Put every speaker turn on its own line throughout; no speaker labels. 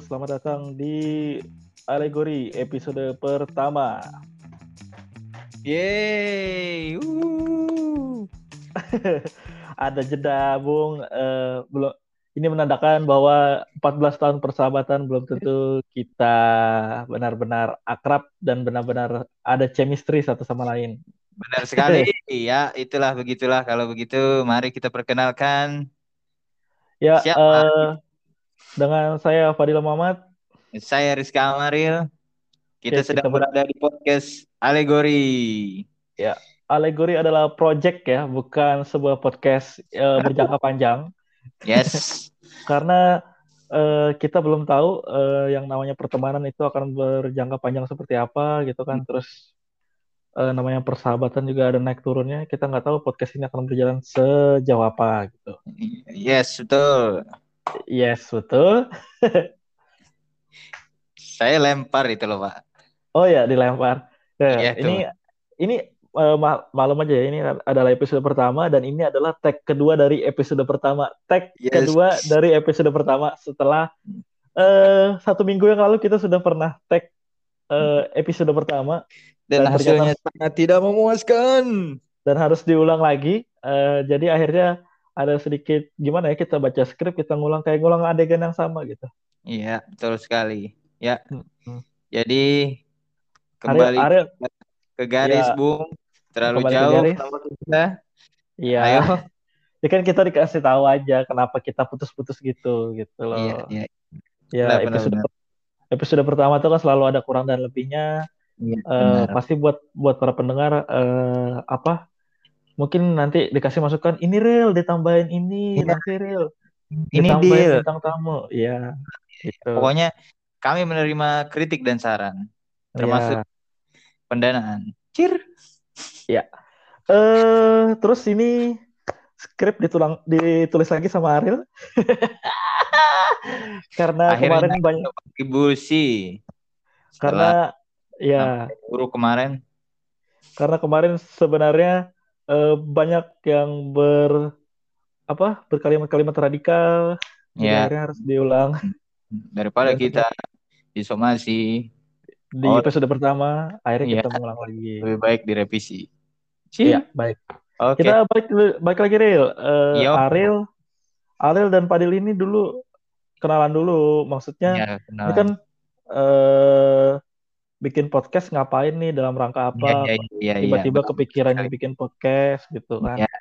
selamat datang di Alegori episode pertama.
Yeay. Uh.
Ada jeda, Bung. Uh, belum ini menandakan bahwa 14 tahun persahabatan belum tentu kita benar-benar akrab dan benar-benar ada chemistry satu sama lain.
Benar sekali. ya, itulah begitulah. Kalau begitu, mari kita perkenalkan.
Ya, uh, dengan saya Fadil Muhammad.
Saya Rizka Amaril. Kita ya, sedang kita berada di podcast Alegori.
Ya, Alegori adalah project ya, bukan sebuah podcast uh, berjangka panjang.
Yes.
Karena uh, kita belum tahu uh, yang namanya pertemanan itu akan berjangka panjang seperti apa gitu kan. Terus uh, namanya persahabatan juga ada naik turunnya. Kita nggak tahu podcast ini akan berjalan sejauh apa gitu.
Yes, betul.
Yes, betul.
Saya lempar itu loh, Pak.
Oh ya, dilempar. Nah, iya, ini tuh. ini uh, malam aja ya. Ini adalah episode pertama dan ini adalah tag kedua dari episode pertama. Tag yes. kedua dari episode pertama setelah uh, satu minggu yang lalu kita sudah pernah tag uh, episode pertama
dan, dan hasilnya sangat tidak memuaskan
dan harus diulang lagi. Uh, jadi akhirnya ada sedikit gimana ya kita baca skrip kita ngulang kayak ngulang adegan yang sama gitu.
Iya betul sekali. Ya. Hmm. Jadi kembali Ariel, Ariel. ke garis ya. bung terlalu kembali jauh kita.
Iya. Ayo. Ya kan kita dikasih tahu aja kenapa kita putus-putus gitu gitu loh. Iya, iya. Ya benar, episode benar. episode pertama tuh kan selalu ada kurang dan lebihnya. Iya, uh, pasti buat buat para pendengar uh, apa mungkin nanti dikasih masukan ini real ditambahin ini ya. nanti real
ini deal.
tentang tamu ya
gitu. pokoknya kami menerima kritik dan saran termasuk ya. pendanaan. Cir.
Ya eh uh, terus ini skrip ditulang ditulis lagi sama Ariel. Karena Akhirnya kemarin banyak
ibu sih
karena ya
guru kemarin.
Karena kemarin sebenarnya uh, banyak yang ber apa berkalimat-kalimat radikal
ya.
harus diulang.
Daripada kita disomasi.
di oh, episode pertama akhirnya ya. kita mengulang lagi.
Lebih baik direvisi.
Iya baik. Okay. kita balik balik lagi real uh, Ariel Ariel dan Padil ini dulu kenalan dulu. Maksudnya ya, ini kan uh, bikin podcast ngapain nih dalam rangka apa? Ya, ya, ya, Tiba-tiba ya, kepikiran bikin podcast gitu kan? Ya.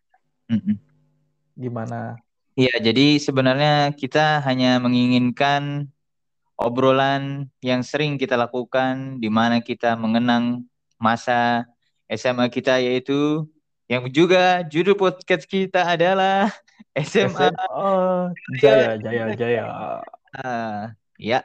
Gimana?
Iya, jadi sebenarnya kita hanya menginginkan obrolan yang sering kita lakukan di mana kita mengenang masa SMA kita yaitu yang juga judul podcast kita adalah SMA, SMA
Jaya Jaya Jaya.
Uh, ya,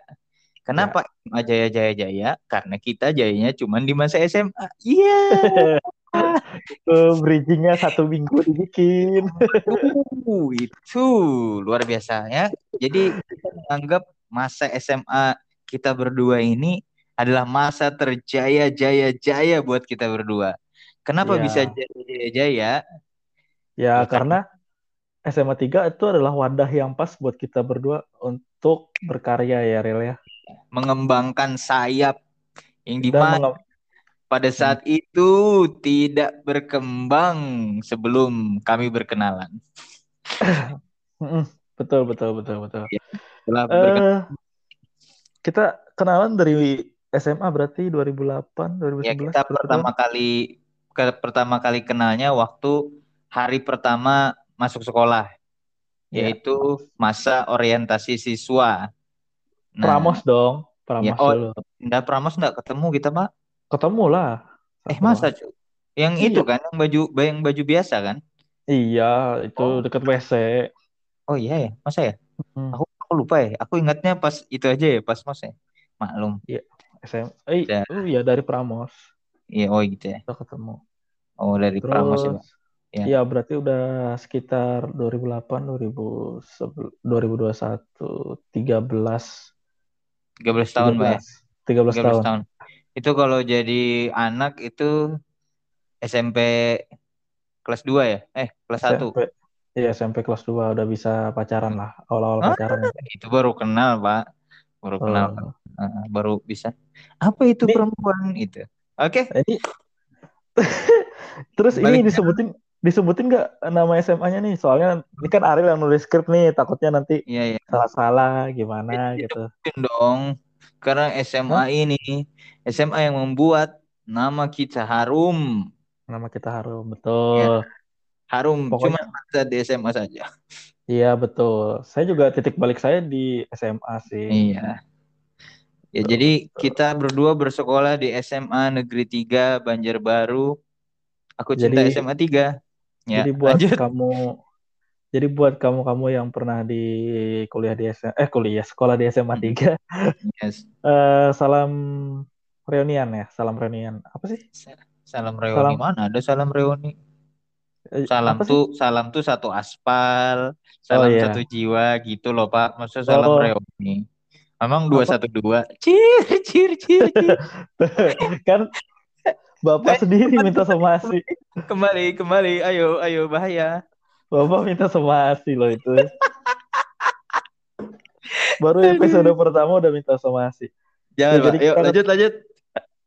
Kenapa ya. Jaya Jaya Jaya? Karena kita jayanya cuma di masa SMA. Iya.
Yeah. uh, bridgingnya satu minggu dibikin.
uh, itu luar biasa ya. Jadi kita menganggap masa SMA kita berdua ini adalah masa terjaya jaya jaya buat kita berdua. Kenapa yeah. bisa jaya jaya jaya?
Ya, ya karena SMA 3 itu adalah wadah yang pas buat kita berdua untuk berkarya ya Rel ya
mengembangkan sayap yang di mana pada saat hmm. itu tidak berkembang sebelum kami berkenalan.
betul betul betul betul. Ya, uh, kita kenalan dari SMA berarti 2008 2011.
Ya kita pertama kali ke, pertama kali kenalnya waktu hari pertama masuk sekolah ya. yaitu masa orientasi siswa
Nah, Pramos dong, Pramos
ya, oh, dulu. Enggak Pramos enggak ketemu kita, Pak.
Ketemu lah.
Eh, masa, cu? Yang iya. itu kan yang baju yang baju biasa kan?
Iya, itu oh. dekat WC.
Oh iya ya, masa ya? Hmm. Aku aku lupa ya. Aku ingatnya pas itu aja ya, pas Mas ya. Maklum.
Iya, SM. Eh, ya. oh iya dari Pramos.
Iya, oh gitu ya.
Kita ketemu.
Oh, dari Terus, Pramos ya, Pak.
Ya. Iya, berarti udah sekitar 2008, 2000, 2021, 13
13 tahun, Mbak.
13, 13 tahun. tahun.
Itu kalau jadi anak itu SMP kelas 2 ya? Eh, kelas SMP, 1.
Iya, SMP kelas 2 udah bisa pacaran lah. Awal-awal ah, pacaran.
Itu baru kenal, Pak. baru kenal oh. uh, baru bisa apa itu ini, perempuan itu oke okay.
terus Balik ini disebutin disebutin nggak nama SMA-nya nih soalnya ini kan Ariel yang nulis skrip nih takutnya nanti
iya, iya.
salah-salah gimana ya, gitu
dong karena SMA Hah? ini SMA yang membuat nama kita harum
nama kita harum betul ya.
harum Pokoknya... cuma di SMA saja
Iya betul. Saya juga titik balik saya di SMA sih.
Iya. Ya betul, jadi betul. kita berdua bersekolah di SMA Negeri 3 Banjarbaru. Aku cinta jadi, SMA 3.
Ya, jadi buat lanjut. kamu jadi buat kamu-kamu yang pernah di kuliah di SMA eh kuliah sekolah di SMA 3. Yes. uh, salam reunian ya, salam reunian. Apa sih?
Salam reuni salam. mana? Ada salam reuni. Eh, salam tuh salam tuh satu aspal, salam oh, iya. satu jiwa gitu loh Pak. Maksud salam oh. reuni. Memang dua satu dua. Cir cir cir. cir.
kan Bapak sendiri minta somasi.
Kembali kembali, ayo ayo bahaya.
Bapak minta somasi loh itu. Baru episode pertama udah minta somasi.
Jangan, ya, jadi ayo lanjut lanjut.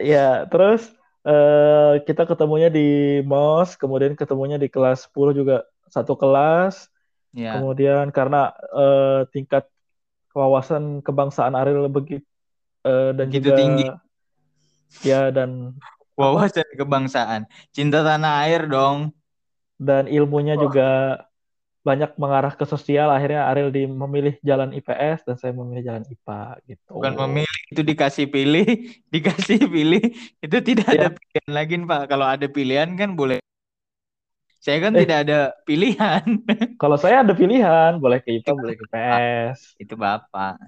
Ya, terus Uh, kita ketemunya di MOS, kemudian ketemunya di kelas 10 juga satu kelas. Yeah. Kemudian karena uh, tingkat wawasan kebangsaan Ariel begitu uh, dan
begitu juga tinggi.
Ya dan
wawasan kebangsaan, cinta tanah air dong.
Dan ilmunya oh. juga banyak mengarah ke sosial akhirnya Ariel di memilih jalan IPS dan saya memilih jalan IPA gitu
bukan memilih itu dikasih pilih dikasih pilih itu tidak ya. ada pilihan lagi Pak kalau ada pilihan kan boleh saya kan eh. tidak ada pilihan
kalau saya ada pilihan boleh ke IPA boleh ke IPS
itu Bapak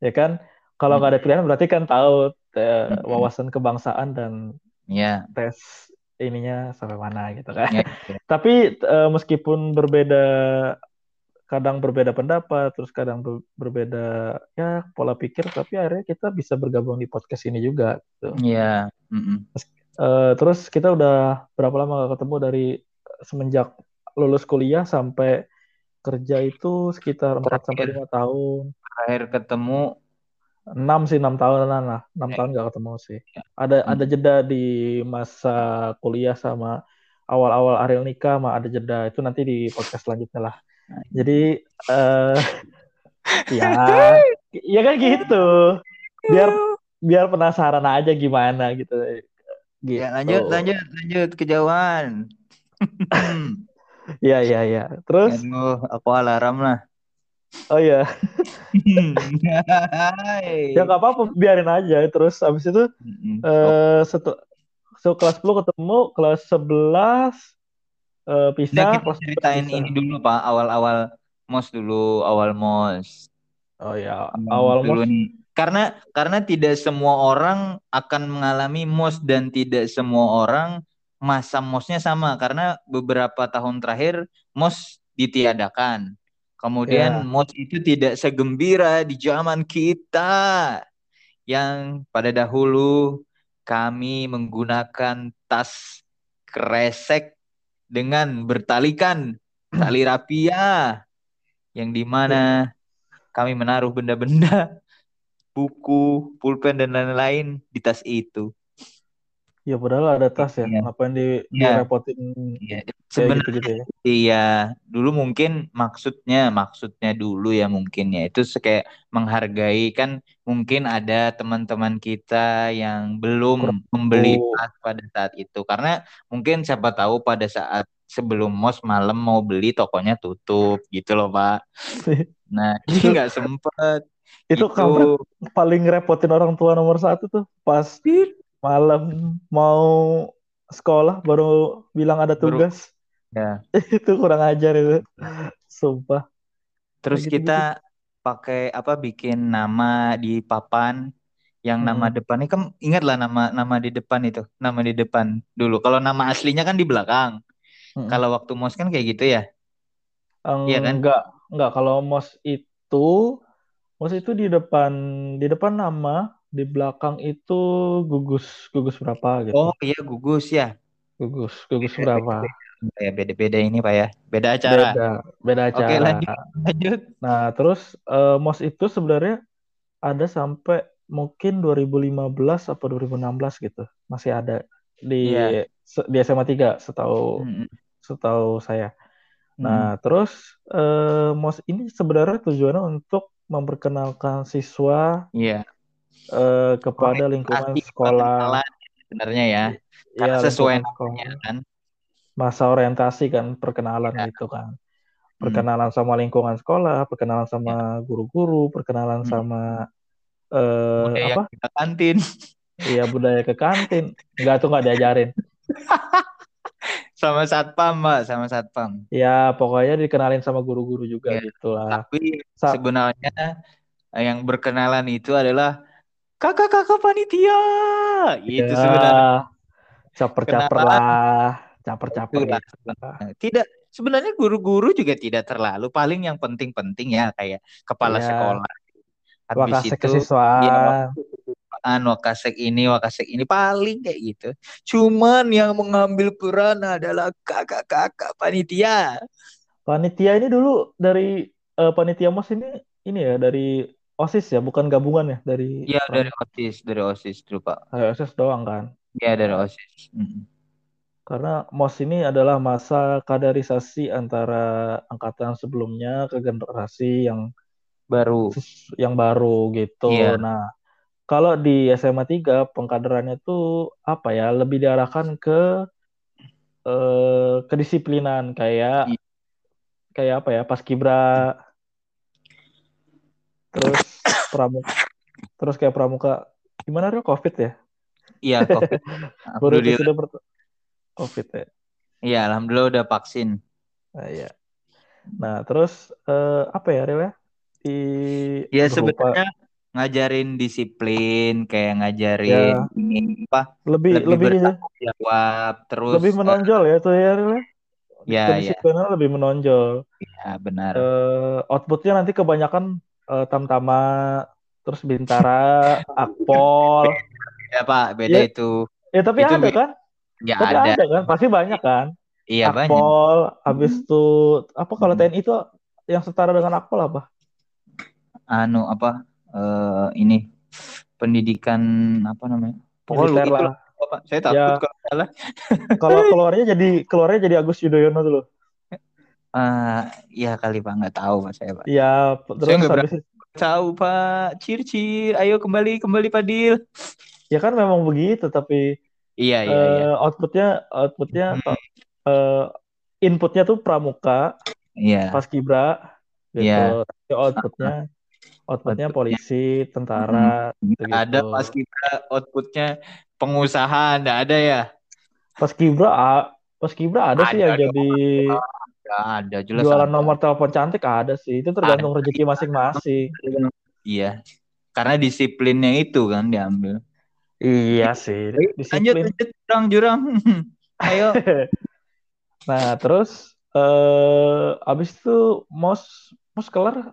ya kan kalau nggak hmm. ada pilihan berarti kan tahu eh, hmm. wawasan kebangsaan dan
ya.
tes ininya sampai mana gitu kan. Ya, ya. Tapi uh, meskipun berbeda kadang berbeda pendapat, terus kadang ber berbeda ya pola pikir, tapi akhirnya kita bisa bergabung di podcast ini juga. Gitu.
Iya. Mm -mm.
uh, terus kita udah berapa lama gak ketemu dari semenjak lulus kuliah sampai kerja itu sekitar 4 sampai lima tahun.
Terakhir ketemu
enam sih enam tahunan lah enam ya. tahun nggak ketemu sih ya. ada hmm. ada jeda di masa kuliah sama awal-awal Ariel nikah mah ada jeda itu nanti di podcast selanjutnya lah jadi uh, ya ya kan gitu biar biar penasaran aja gimana gitu
gitu. Ya, lanjut lanjut lanjut kejauhan
Iya iya iya. Terus
Aduh, aku alarm lah.
Oh iya. ya nggak apa-apa, biarin aja. Terus abis itu mm-hmm. uh, setu, so, kelas 10 ketemu, kelas 11 uh, eh, pisah. Nah,
kita ceritain pisah. ini dulu Pak, awal-awal mos dulu, awal mos.
Oh ya, awal dulu mos. Nih.
Karena karena tidak semua orang akan mengalami mos dan tidak semua orang masa mosnya sama karena beberapa tahun terakhir mos ditiadakan Kemudian yeah. mod itu tidak segembira di zaman kita yang pada dahulu kami menggunakan tas kresek dengan bertalikan tali rapia yang di mana kami menaruh benda-benda buku, pulpen dan lain-lain di tas itu.
Ya padahal ada tas ya, iya. ngapain di ya. direpotin
ya. Sebenarnya gitu, gitu ya. Iya, dulu mungkin maksudnya maksudnya dulu ya mungkin ya itu kayak menghargai kan mungkin ada teman-teman kita yang belum Kurang membeli tas pada saat itu karena mungkin siapa tahu pada saat sebelum mos malam mau beli tokonya tutup gitu loh Pak. Nah, jadi nggak sempet.
Itu gitu. paling repotin orang tua nomor satu tuh pas malam mau sekolah baru bilang ada tugas.
Ya.
itu kurang ajar itu. Sumpah.
Terus gitu, kita gitu. pakai apa bikin nama di papan yang hmm. nama depan ini kan ingatlah nama nama di depan itu nama di depan dulu kalau nama aslinya kan di belakang hmm. kalau waktu mos kan kayak gitu ya
iya kan enggak enggak kalau mos itu mos itu di depan di depan nama di belakang itu gugus gugus berapa gitu.
Oh iya gugus ya.
Gugus gugus berapa?
Ya beda-beda ini pak ya. Beda acara.
Beda beda acara. Oke lanjut. lanjut. Nah terus uh, mos itu sebenarnya ada sampai mungkin 2015 atau 2016 gitu masih ada di yeah. di SMA 3 setahu mm -hmm. setahu saya. Nah, hmm. terus eh, MOS ini sebenarnya tujuannya untuk memperkenalkan siswa
yeah.
Eh, kepada lingkungan sekolah.
Sebenarnya ya, karena ya, sesuai namanya kan.
Masa orientasi kan, perkenalan yeah. gitu kan. Perkenalan hmm. sama lingkungan sekolah, perkenalan sama iya. guru-guru, perkenalan hmm. sama eh, budaya apa?
Ke kantin.
Iya budaya ke kantin. Enggak tuh nggak diajarin.
sama satpam mbak sama satpam
ya pokoknya dikenalin sama guru-guru juga ya, gitu lah
tapi Sa sebenarnya yang berkenalan itu adalah kakak-kakak panitia
itu ya, sebenarnya caper-caper lah caper-caper gitu.
tidak sebenarnya guru-guru juga tidak terlalu paling yang penting-penting ya kayak kepala ya. sekolah
habis itu kesiswaan ya,
Wakasek ini, Wakasek ini paling kayak gitu. Cuman yang mengambil peran adalah kakak-kakak panitia.
Panitia ini dulu dari uh, panitia Mos ini ini ya dari OSIS ya, bukan gabungan ya dari
Iya, dari OSIS, dari OSIS dulu, Pak.
Dari OSIS doang kan?
Iya, dari OSIS. Mm
Karena MOS ini adalah masa kaderisasi antara angkatan sebelumnya ke generasi yang
baru
yang baru gitu. Iya. Nah, kalau di SMA 3 pengkaderannya itu apa ya lebih diarahkan ke eh, kedisiplinan kayak iya. kayak apa ya pas kibra terus pramuka terus kayak pramuka gimana real covid ya?
Iya covid.
Baru sudah ber covid ya.
Iya alhamdulillah udah vaksin.
Nah, iya. Nah terus eh, apa ya real ya?
Di ya sebenarnya ngajarin disiplin kayak ngajarin ya. ini apa
lebih lebih, lebih
jawab terus
lebih menonjol uh, ya tuh ya
ya?
Ya lebih menonjol.
Ya benar.
Uh, outputnya nanti kebanyakan uh, tamtama terus bintara akpol
ya pak beda ya, itu
ya tapi
itu
ada kan
ya
tapi
ada.
ada kan pasti banyak kan
iya
akpol banyak. habis itu apa kalau TNI itu yang setara dengan akpol apa
anu apa uh, ini pendidikan apa namanya?
Pokoknya itu lah.
Pak. Saya takut ya. kalau salah.
kalau keluarnya jadi keluarnya jadi Agus Yudhoyono dulu.
Uh, ya kali pak nggak tahu pak saya pak.
Iya
terus saya nggak habis... tahu pak. Cir cir, ayo kembali kembali Padil.
Ya kan memang begitu tapi.
Iya iya. Uh, iya.
Outputnya outputnya hmm. uh, inputnya tuh pramuka.
Iya.
Pas kibra. Gitu. Iya. Outputnya outputnya polisi, tentara,
hmm. gitu. Ada pas kibra outputnya pengusaha, enggak ada ya?
Pas kibra, pas kibra ada, ada sih yang jadi
ada jelas
jualan ada. nomor telepon cantik ada sih. Itu tergantung ada. rezeki masing-masing.
Iya. Karena disiplinnya itu kan diambil.
Iya sih.
Disiplin. Lanjut, lanjut jurang jurang. Ayo.
nah terus eh uh, abis itu mos mos kelar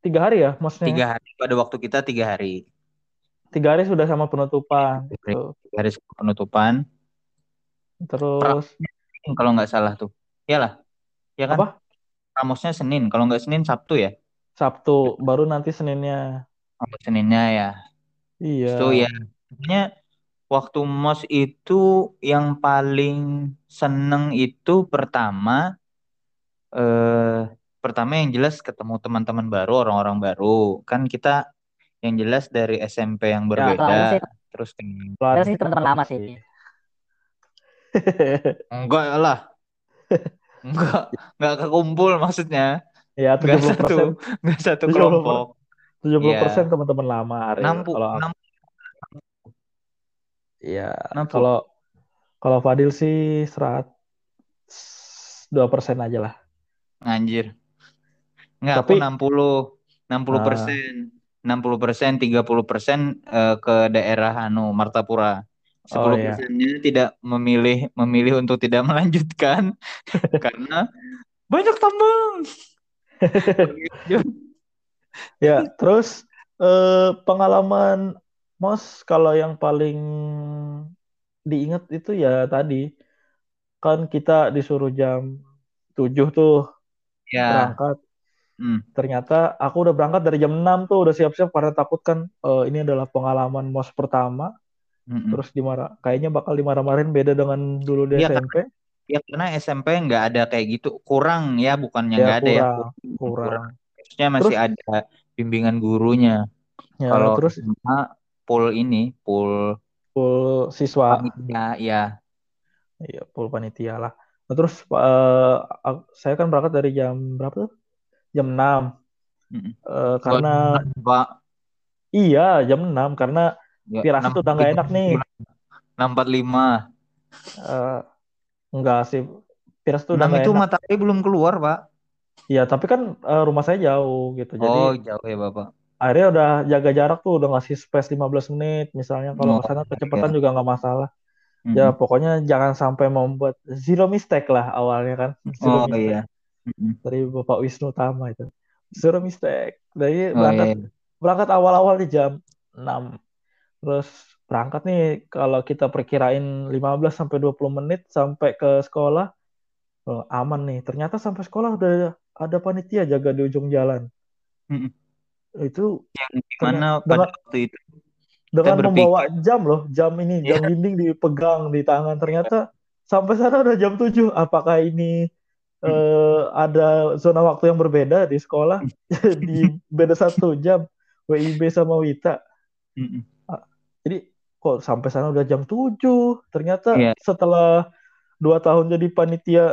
Tiga hari ya maksudnya?
Tiga hari. Pada waktu kita tiga hari.
Tiga hari sudah sama penutupan.
Tiga hari, gitu. penutupan.
Terus.
kalau nggak salah tuh. Iyalah. Ya kan? Apa? Ramosnya Senin. Kalau nggak Senin, Sabtu ya?
Sabtu. Baru nanti Seninnya.
Oh, Seninnya ya.
Iya.
Itu ya. Sebenarnya waktu mos itu yang paling seneng itu pertama eh pertama yang jelas ketemu teman-teman baru, orang-orang baru. Kan kita yang jelas dari SMP yang ya, berbeda. Ya, sih, terus
kan teman-teman lama sih.
enggak lah. Enggak, enggak kekumpul maksudnya.
Ya, 70%. Enggak satu,
enggak satu kelompok.
70% ya. teman-teman lama.
Ari. Nampu, kalau
Iya. Kalau kalau Fadil sih serat dua persen aja lah.
Anjir. Enggak, Tapi, aku 60 60 persen. Uh, 60 persen, 30 persen uh, ke daerah anu Martapura. 10 oh, iya. tidak memilih memilih untuk tidak melanjutkan karena banyak tambang.
ya, terus uh, pengalaman Mos kalau yang paling diingat itu ya tadi kan kita disuruh jam 7 tuh
ya.
berangkat Hmm. Ternyata aku udah berangkat dari jam 6 tuh udah siap-siap karena takut kan uh, ini adalah pengalaman mos pertama. Hmm. Terus dimarah, kayaknya bakal dimarah-marahin beda dengan dulu di ya, SMP.
Kan, ya karena SMP nggak ada kayak gitu, kurang ya bukannya ya, nggak ya, ada
ya. Kurang. kurang.
Maksudnya masih terus, ada bimbingan gurunya. Ya, Kalau terus pool ini, pool
pool siswa.
Panitia, ya.
Iya, pool panitia lah. Nah, terus uh, saya kan berangkat dari jam berapa tuh? jam 6. Mm uh, karena Pak. Iya, jam 6 karena Piras itu udah nggak enak nih.
645.
Uh, enggak sih. Piras
itu udah itu enak. matahari belum keluar, Pak.
Iya, tapi kan uh, rumah saya jauh gitu. Jadi
Oh, jauh ya, Bapak.
Akhirnya udah jaga jarak tuh, udah ngasih space 15 menit. Misalnya kalau oh, ke sana kecepatan iya. juga nggak masalah. Mm-hmm. Ya, pokoknya jangan sampai membuat zero mistake lah awalnya kan. Zero
oh, mistake. iya
dari Bapak Wisnu Tama itu suruh mistake dari oh, berangkat iya. berangkat awal-awal di jam 6 terus berangkat nih kalau kita perkirain 15 sampai 20 menit sampai ke sekolah oh, aman nih. Ternyata sampai sekolah udah ada panitia jaga di ujung jalan. Hmm. itu
yang gimana pada waktu itu?
Dengan membawa jam loh jam ini jam yeah. dinding dipegang di tangan. Ternyata sampai sana udah jam 7 apakah ini uh, ada zona waktu yang berbeda di sekolah? Di beda satu jam WIB sama Wita. Uh, jadi kok sampai sana udah jam 7 ternyata yeah. setelah dua tahun jadi panitia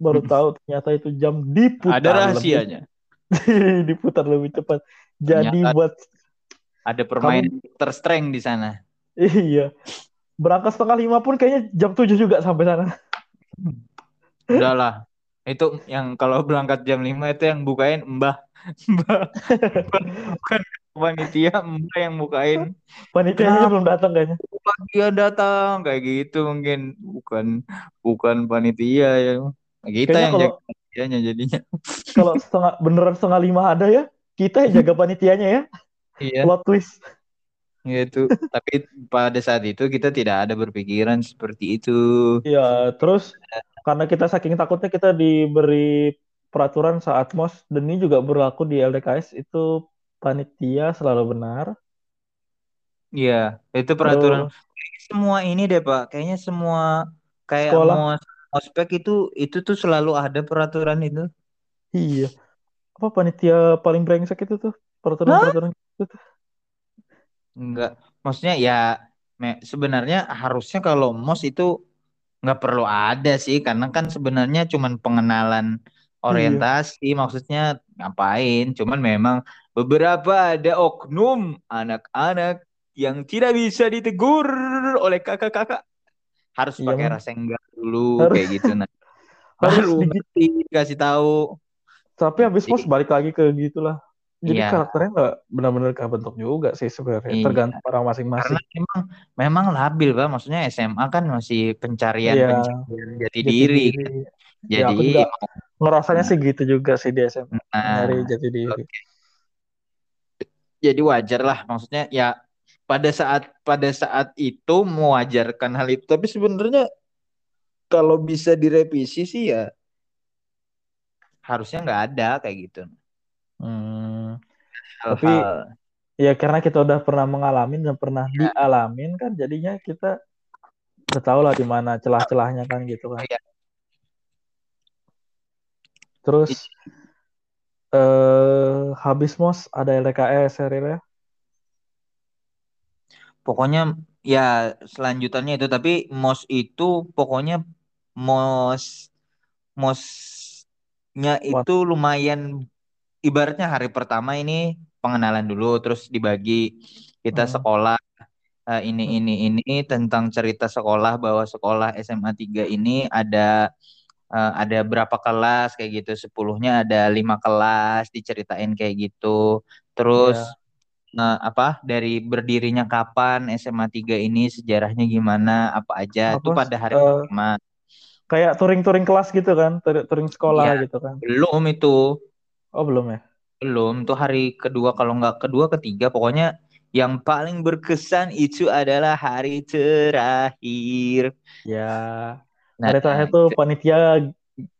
baru tahu ternyata itu jam diputar
ada rahasianya.
Lebih, diputar lebih cepat. Jadi ternyata buat
ada permain kamu... terstreng di sana.
Iya. Berangkat setengah lima pun kayaknya jam 7 juga sampai sana.
Udahlah. Itu yang kalau berangkat jam 5 itu yang bukain mbah. Mbah bukan panitia mbah yang bukain.
Panitianya belum datang kayaknya.
Dia datang kayak gitu mungkin. Bukan bukan panitia ya. Kita yang kalau, jaga panitianya jadinya.
kalau setengah beneran setengah lima ada ya kita yang jaga panitianya ya.
Iya.
Plot twist.
Gitu tapi pada saat itu kita tidak ada berpikiran seperti itu.
Ya terus karena kita saking takutnya kita diberi peraturan saat mos dan ini juga berlaku di LDKS itu panitia selalu benar.
Iya, itu peraturan Terus, semua ini deh Pak. Kayaknya semua kayak sekolah. mos ospek itu itu tuh selalu ada peraturan itu.
Iya. Apa panitia paling brengsek itu tuh? Peraturan-peraturan itu tuh.
Enggak. Maksudnya ya sebenarnya harusnya kalau mos itu nggak perlu ada sih karena kan sebenarnya cuman pengenalan orientasi iya. maksudnya ngapain cuman memang beberapa ada oknum anak-anak yang tidak bisa ditegur oleh kakak-kakak harus iya, pakai rasa enggak dulu harus, kayak gitu nah baru dikasih tahu
tapi habis pos balik lagi ke gitulah jadi iya. karakternya nggak benar-benar kebentuk juga sih sebenarnya iya. tergantung orang masing-masing
karena memang memang labil pak maksudnya SMA kan masih pencarian, iya. pencarian jati, diri, diri.
Ya, jadi ya, ngerasanya nah. sih gitu juga sih di SMA nah, dari jati diri okay.
Jadi wajar lah maksudnya ya pada saat pada saat itu mewajarkan hal itu tapi sebenarnya kalau bisa direvisi sih ya harusnya nggak ada kayak gitu
Hmm, tapi ya karena kita udah pernah mengalami dan pernah ya. dialamin kan jadinya kita udah tahu lah di mana celah-celahnya kan gitu kan. Ya. Terus eh habis mos. Ada LKS ya
Pokoknya ya selanjutannya itu. Tapi mos itu pokoknya mos mosnya itu lumayan ibaratnya hari pertama ini pengenalan dulu. Terus dibagi kita hmm. sekolah uh, ini ini ini tentang cerita sekolah bahwa sekolah SMA 3 ini ada uh, ada berapa kelas kayak gitu sepuluhnya ada lima kelas diceritain kayak gitu terus yeah. uh, apa dari berdirinya kapan SMA 3 ini sejarahnya gimana apa aja itu pada hari uh, pertama
kayak touring-touring kelas gitu kan touring sekolah ya, gitu kan
belum itu
Oh belum ya?
Belum, tuh hari kedua kalau nggak kedua ketiga pokoknya yang paling berkesan itu adalah hari terakhir.
Ya. Nah, hari terakhir tuh panitia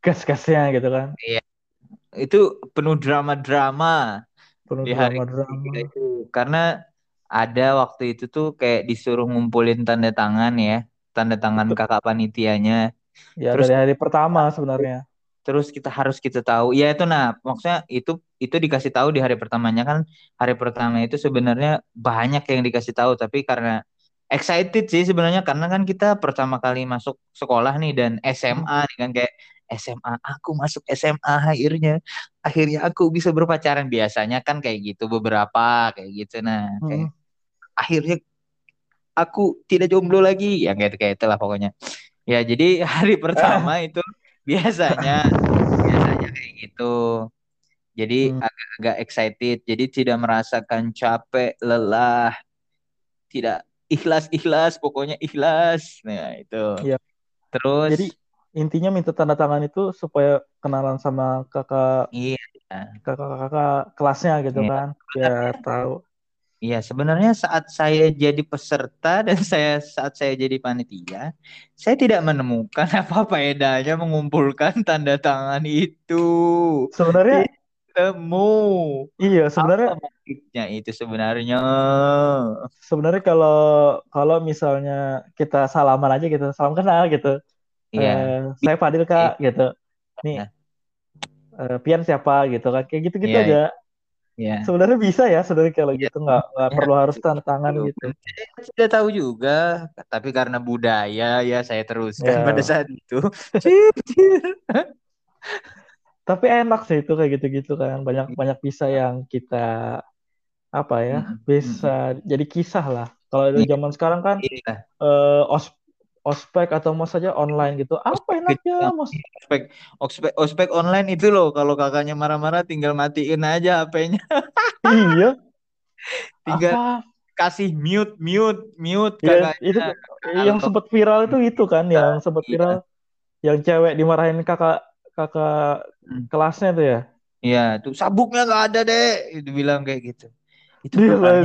gas-gasnya gitu kan.
Iya. itu penuh drama-drama
penuh
di hari
drama-drama.
itu. Karena ada waktu itu tuh kayak disuruh ngumpulin tanda tangan ya tanda tangan
Itu-
kakak panitianya.
Ya
Terus-
dari hari pertama sebenarnya.
Terus kita harus kita tahu. Ya itu nah maksudnya itu itu dikasih tahu di hari pertamanya kan. Hari pertama itu sebenarnya banyak yang dikasih tahu tapi karena excited sih sebenarnya karena kan kita pertama kali masuk sekolah nih dan SMA nih kan kayak SMA aku masuk SMA akhirnya akhirnya aku bisa berpacaran. Biasanya kan kayak gitu beberapa kayak gitu. Nah kayak
Hmm.
akhirnya aku tidak jomblo lagi. Yang kayak kayak itulah pokoknya. Ya jadi hari pertama itu biasanya biasanya kayak gitu. Jadi
Hmm.
agak-agak excited jadi tidak merasakan capek lelah tidak ikhlas ikhlas pokoknya ikhlas nah itu
Iya.
terus
Jadi intinya minta tanda tangan itu supaya kenalan sama kakak
iya
kakak-kakak kelasnya gitu
Iya.
kan biar tahu
Iya, sebenarnya saat saya jadi peserta dan saya saat saya jadi panitia, saya tidak menemukan apa faedahnya mengumpulkan tanda tangan itu.
sebenarnya
Temu.
iya sebenarnya
Apa maksudnya itu sebenarnya?
sebenarnya kalau kalau misalnya kita salaman aja gitu salam kenal gitu
Iya,
Eh, saya Fadil kak gitu nih
Nah.
eh, Pian siapa gitu kan kayak gitu gitu
Iya,
aja
iya.
sebenarnya bisa ya sebenarnya kalau
Iya.
gitu nggak nggak
Iya.
perlu harus tanda tangan gitu
Saya tidak tahu juga, tapi karena budaya ya saya teruskan pada saat itu.
Tapi enak sih itu kayak gitu-gitu kan banyak banyak bisa yang kita apa ya
Mm-mm.
bisa jadi kisah lah kalau
Iya.
zaman sekarang kan
Iya.
eh, os ospek atau mau saja online gitu apa
Ospek
enaknya mas
Ospek, ospek, ospek online itu loh, kalau kakaknya marah-marah tinggal matiin aja HP-nya,
iya
tinggal
apa
kasih mute, mute, mute
ya
kakaknya.
itu yang
Kalau-
sempat viral itu itu kan yang sempat
Iya.
viral yang cewek dimarahin kakak kakak. Kelasnya tuh ya
Iya, tuh sabuknya nggak ada deh, itu bilang kayak gitu. Itu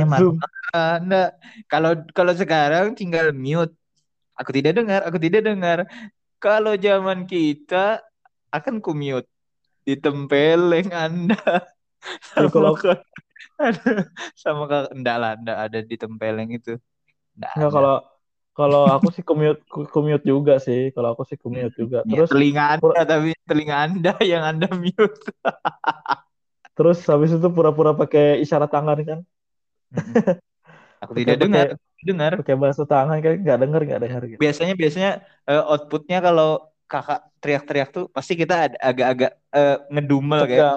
marah. Nggak. Kalau kalau sekarang tinggal mute. Aku tidak dengar, aku tidak dengar. Kalau zaman kita akan ku mute. Ditempeleng Anda.
Kalau-
Sama enggak lah, enggak ada ditempeleng itu. Enggak
kalau kalau aku sih commute commute juga sih. Kalau aku sih commute juga.
Ya,
terus
telinga Anda tapi telinga Anda yang Anda mute.
terus habis itu pura-pura pakai isyarat tangan kan?
Aku tidak dengar, dengar.
pakai bahasa tangan kan? Nggak denger nggak denger gitu.
Biasanya biasanya eh, outputnya kalau kakak teriak-teriak tuh pasti kita agak-agak eh, ngedumel kayak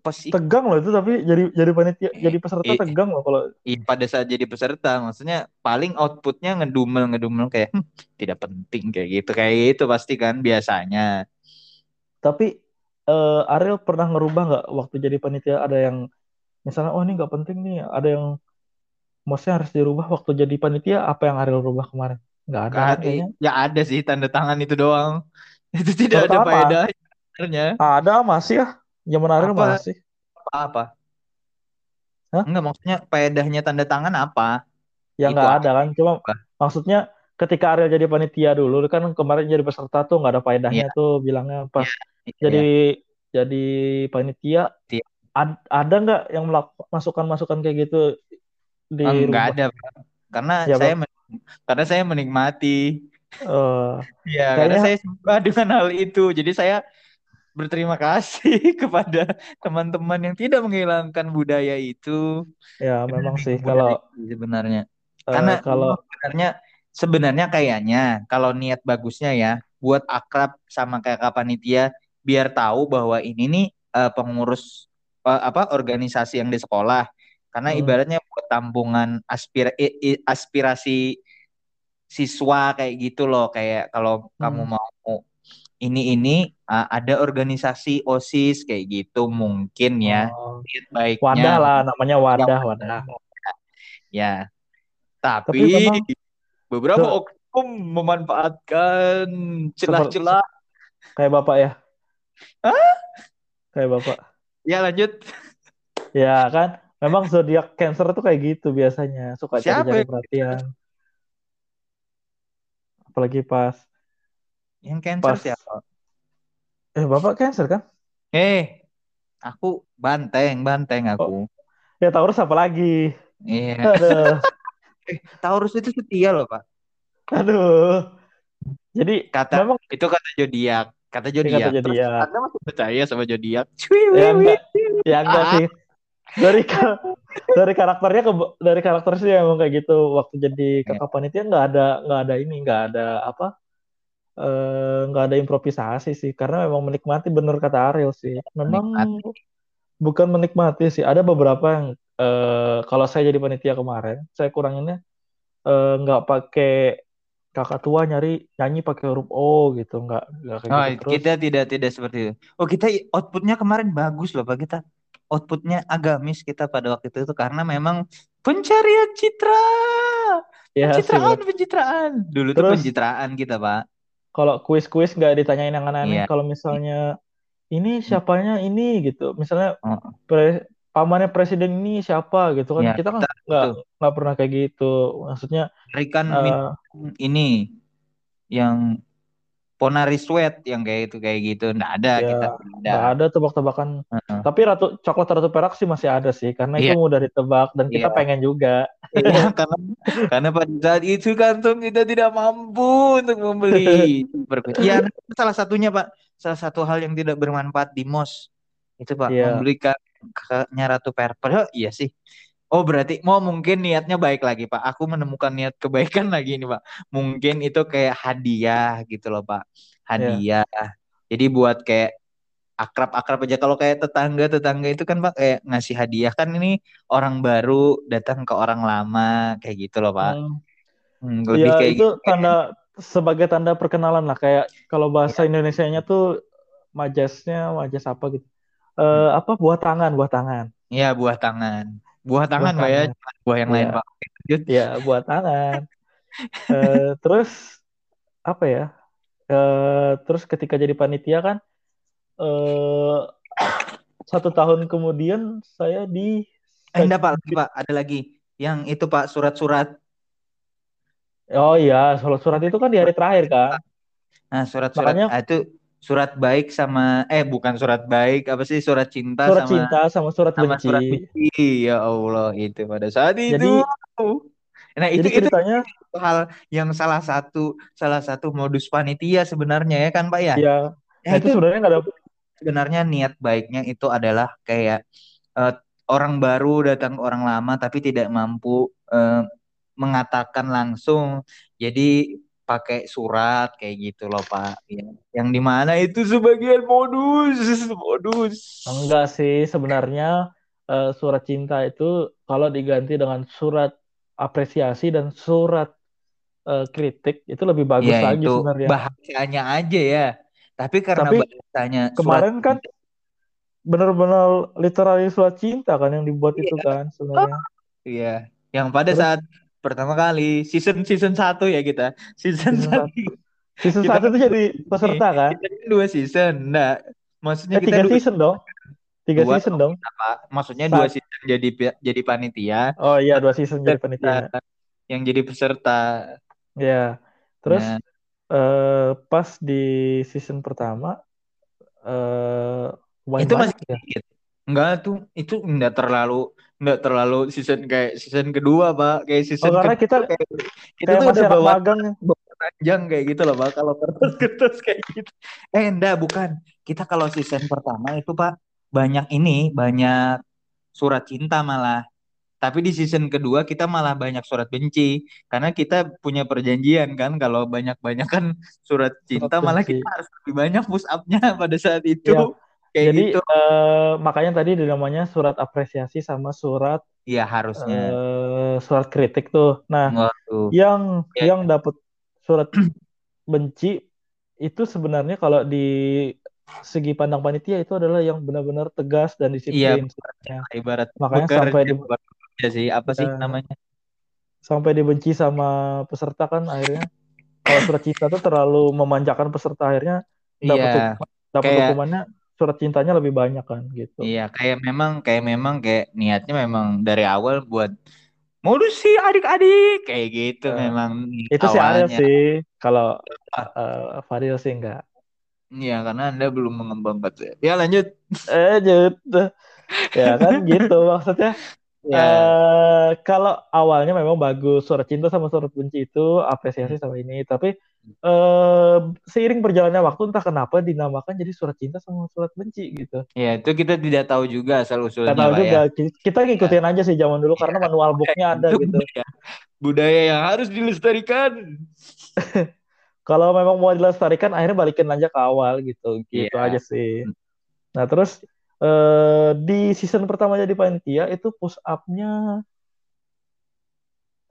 apa sih?
Tegang loh itu tapi jadi jadi panitia jadi peserta
Iya.
tegang loh kalau
Ih, pada saat jadi peserta maksudnya paling outputnya ngedumel ngedumel kayak "Hmm, tidak penting kayak gitu kayak itu pasti kan biasanya.
Tapi eh, Ariel pernah ngerubah nggak waktu jadi panitia? Ada yang misalnya oh ini nggak penting nih ada yang maksudnya harus dirubah waktu jadi panitia? Apa yang Ariel rubah kemarin? Nggak ada kan
Ka-
kayaknya
ya ada sih tanda tangan itu doang. Itu tidak ada
Tanda apa?
faedahnya
ada masih ya zaman Ariel
Apa?
masih
apa apa
Hah?
enggak maksudnya faedahnya tanda tangan apa
ya nggak ada kan cuma
Apa?
maksudnya ketika Ariel jadi panitia dulu kan kemarin jadi peserta tuh nggak ada faedahnya tuh bilangnya pas
Iya.
jadi jadi panitia
Iya.
ad- ada nggak yang masukan-masukan kayak gitu di
Oh, enggak
rumah?
ada karena
Ya,
saya karena saya menikmati
Eh,
Ya,
Kayaknya-
karena saya suka dengan hal itu. Jadi saya berterima kasih kepada teman-teman yang tidak menghilangkan budaya itu.
ya memang sih kalau
sebenarnya.
eh,
Karena
kalau
sebenarnya sebenarnya kayaknya kalau niat bagusnya ya buat akrab sama kayak panitia biar tahu bahwa ini nih eh, pengurus eh, apa organisasi yang di sekolah. Karena
Hmm.
ibaratnya buat tampungan aspira- aspirasi siswa kayak gitu loh kayak kalau kamu
Hmm.
mau ini ini uh, ada organisasi OSIS kayak gitu mungkin ya.
Oh,
baiknya.
Wadah lah namanya wadah wadah.
ya.
Tapi
tapi,
memang-
beberapa oknum memanfaatkan celah-celah.
Kayak bapak ya?
Hah?
kayak bapak.
Ya lanjut.
Ya kan? Memang zodiak Cancer tuh kayak gitu biasanya. Suka cari-cari perhatian. apalagi pas
yang cancer
Pas-
siapa
eh bapak Cancer kan
Eh, aku banteng, banteng aku. Oh.
Ya Taurus apa lagi?
Iya. Aduh. eh, Taurus itu setia loh, Pak.
Aduh. Jadi
kata memang itu kata zodiak, kata zodiak. Kata. Anda masih percaya sama zodiak?
Ya enggak, ya enggak sih. Dari dari karakternya ke dari karakter sih emang kayak gitu. Waktu jadi iya. kakak panitia nggak ada nggak ada ini nggak ada apa nggak uh, ada improvisasi sih karena memang menikmati bener kata Ariel sih. Memang menikmati. bukan menikmati sih. Ada beberapa yang uh, kalau saya jadi panitia kemarin, saya kuranginnya eh, nggak uh, pakai kakak tua nyari nyanyi pakai huruf O gitu nggak nggak
kayak oh, gitu terus. kita tidak tidak seperti itu oh kita outputnya kemarin bagus loh pak kita outputnya agamis kita pada waktu itu, itu karena memang pencarian citra ya, pencitraan sih, pencitraan dulu terus, tuh pencitraan kita pak
kalau kuis kuis nggak ditanyain yang aneh-aneh yeah. kalau misalnya ini siapanya ini gitu misalnya oh. pre, pamannya presiden ini siapa gitu kan ya, kita kan nggak nggak pernah kayak gitu maksudnya
berikan uh, ini yang Ponari Sweat yang kayak itu kayak gitu nggak ada ya, kita
nggak ada tebak-tebakan uh-huh. tapi ratu coklat ratu perak sih masih ada sih karena yeah. itu mudah ditebak dan kita yeah. pengen juga
iya karena karena pada saat itu kantong kita tidak mampu untuk membeli ya salah satunya pak salah satu hal yang tidak bermanfaat di mos itu pak yeah. membelikan kakaknya Ratu Purple oh, iya sih Oh berarti mau mungkin niatnya baik lagi Pak. Aku menemukan niat kebaikan lagi ini Pak. Mungkin itu kayak hadiah gitu loh Pak. Hadiah. Yeah. Jadi buat kayak akrab-akrab aja. Kalau kayak tetangga-tetangga itu kan Pak kayak ngasih hadiah kan ini orang baru datang ke orang lama kayak gitu loh Pak. Hmm.
Hmm, lebih ya, kayak itu gitu. tanda sebagai tanda perkenalan lah kayak kalau bahasa ya. Indonesia-nya tuh majasnya majas apa gitu uh, apa buah tangan, buah tangan.
Iya, buah tangan. Buah tangan, buah Pak ya, buah yang ya. lain, Pak.
Iya, buah tangan. uh, terus apa ya? Uh, terus ketika jadi panitia kan uh, satu tahun kemudian saya di
eh, enggak Pak, lagi, Pak, ada lagi. Yang itu Pak surat-surat.
Oh iya, surat-surat itu kan di hari terakhir kan.
Nah, surat-surat Makanya, ah, itu surat baik sama eh bukan surat baik apa sih? Surat cinta
surat sama cinta sama surat sama benci. surat benci.
Ya Allah itu pada saat itu. Jadi, nah itu jadi ceritanya itu hal yang salah satu salah satu modus panitia sebenarnya ya kan Pak ya?
Ya, ya itu, itu sebenarnya nggak ada
sebenarnya niat baiknya itu adalah kayak uh, orang baru datang ke orang lama tapi tidak mampu uh, mengatakan langsung. Jadi pakai surat kayak gitu loh Pak. Ya. Yang di mana itu sebagian modus, modus.
Enggak sih sebenarnya uh, surat cinta itu kalau diganti dengan surat apresiasi dan surat uh, kritik itu lebih bagus ya, lagi itu sebenarnya.
Bahasanya aja ya. Tapi karena Tapi bahasanya
kemarin surat... kan benar-benar literally surat cinta kan yang dibuat iya. itu kan sebenarnya.
Iya, yang pada Terus, saat pertama kali season season satu ya kita. Season, satu.
season satu itu jadi peserta kan?
kita dua season. Enggak maksudnya
eh, kita tiga dua, season dong. Tiga dua, season dong.
apa? Maksudnya dua season jadi jadi panitia.
Oh iya dua season jadi panitia.
Yang jadi peserta.
Ya terus nah. uh, pas di season pertama uh,
itu masih ya? enggak tuh itu enggak terlalu nggak terlalu season kayak season kedua pak. Kayak season
oh, karena kita
kayak,
kita kayak tuh udah bawa magang.
panjang kayak gitu loh pak. Kalau kertas kertas kayak gitu. Eh enggak bukan. Kita kalau season pertama itu pak banyak ini banyak surat cinta malah. Tapi di season kedua kita malah banyak surat benci. Karena kita punya perjanjian kan kalau banyak banyak kan surat cinta surat malah kita harus lebih banyak push upnya pada saat itu. Ya
Kayak Jadi gitu. uh, makanya tadi namanya surat apresiasi sama surat
Iya harusnya
uh, surat kritik tuh. Nah, Waduh. yang ya. yang dapat surat benci itu sebenarnya kalau di segi pandang panitia itu adalah yang benar-benar tegas dan disiplin.
Iya, ibarat
makanya sampai di
ya sih apa sih uh, namanya?
Sampai dibenci sama peserta kan akhirnya kalau surat cinta tuh terlalu memanjakan peserta akhirnya dapat iya. dapat hukumannya surat cintanya lebih banyak kan gitu.
Iya, kayak memang kayak memang kayak niatnya memang dari awal buat modus sih adik-adik kayak gitu uh, memang
itu awalnya. sih Ariel sih kalau uh, Fadil sih enggak
Iya, karena Anda belum mengembangkan. Ya lanjut.
Eh, lanjut. ya kan gitu maksudnya. Ya. Uh, kalau awalnya memang bagus surat cinta sama surat benci itu apresiasi hmm. sama ini, tapi uh, seiring berjalannya waktu entah kenapa dinamakan jadi surat cinta sama surat benci gitu.
Ya itu kita tidak tahu juga asal usulnya.
Tidak tahu juga. Ya. Kita ngikutin ya. aja sih zaman dulu karena manual booknya ada gitu.
Budaya, budaya yang harus dilestarikan.
kalau memang mau dilestarikan akhirnya balikin aja ke awal gitu, gitu ya. aja sih. Nah terus uh, di season pertama jadi panitia itu push up-nya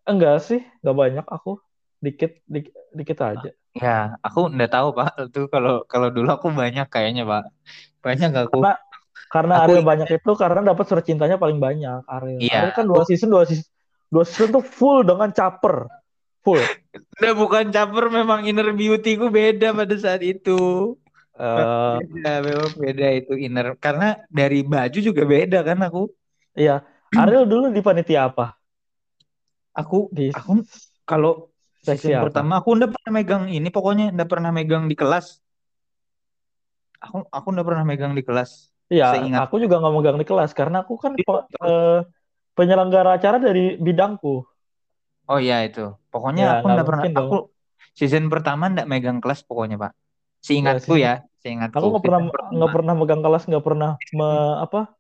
enggak sih, enggak banyak aku dikit dikit, dikit aja.
Ya, aku enggak tahu pak. Itu kalau kalau dulu aku banyak kayaknya pak. Banyak aku.
Karena karena aku Ariel banyak itu karena dapat surat cintanya paling banyak Ariel. Iya. Ariel kan dua season dua season dua season tuh full dengan caper. Full.
Udah bukan caper memang inner beauty ku beda pada saat itu. Uh, beda, memang beda itu inner karena dari baju juga beda kan aku.
Iya. Ariel dulu di panitia apa?
Aku di aku kalau apa? pertama aku udah pernah megang ini pokoknya udah pernah megang di kelas. Aku aku udah pernah megang di kelas.
Iya, aku juga nggak megang di kelas karena aku kan uh, penyelenggara acara dari bidangku.
Oh iya itu. Pokoknya ya, aku udah pernah dong. aku season pertama nggak megang kelas pokoknya, Pak. Seingatku ya, Seingat
aku nggak pernah nggak pernah megang kelas, nggak pernah me, apa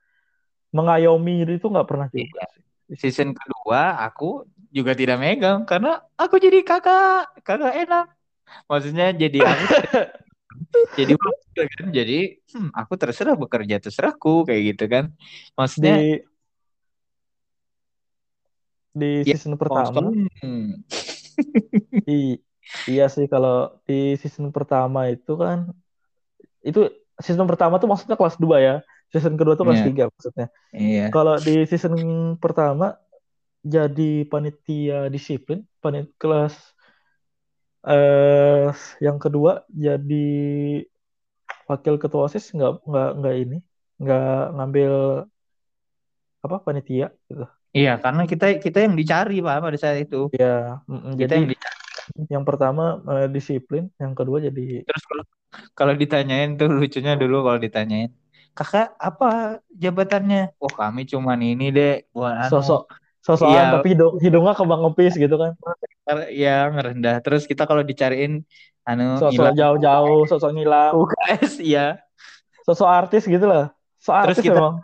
mengayomi itu nggak pernah juga.
Iya. Season kedua aku juga tidak megang karena aku jadi kakak, kakak enak. Maksudnya jadi aku jadi kan jadi hmm, aku terserah bekerja terserahku kayak gitu kan. Maksudnya
di di ya, season pertama. Hmm. I, iya sih kalau di season pertama itu kan itu season pertama tuh maksudnya kelas 2 ya. Season kedua tuh kelas yeah. 3 maksudnya.
Iya.
Kalau di season pertama jadi panitia disiplin, panit kelas eh yang kedua jadi wakil ketua OSIS nggak nggak nggak ini, nggak ngambil apa panitia gitu.
Iya, karena kita kita yang dicari Pak pada saat itu.
Iya, kita jadi yang dicari. Yang pertama uh, disiplin, yang kedua jadi
Terus kalau kalau ditanyain tuh lucunya dulu kalau ditanyain kakak apa jabatannya? Oh kami cuman ini deh
buat anu. sosok sosokan iya. tapi hidung hidungnya kembang ngepis gitu kan.
Ya ngerendah. Terus kita kalau dicariin anu
sosok jauh-jauh sosok ngilang.
UKS iya.
Sosok artis gitu lah. So artis
terus kita emang.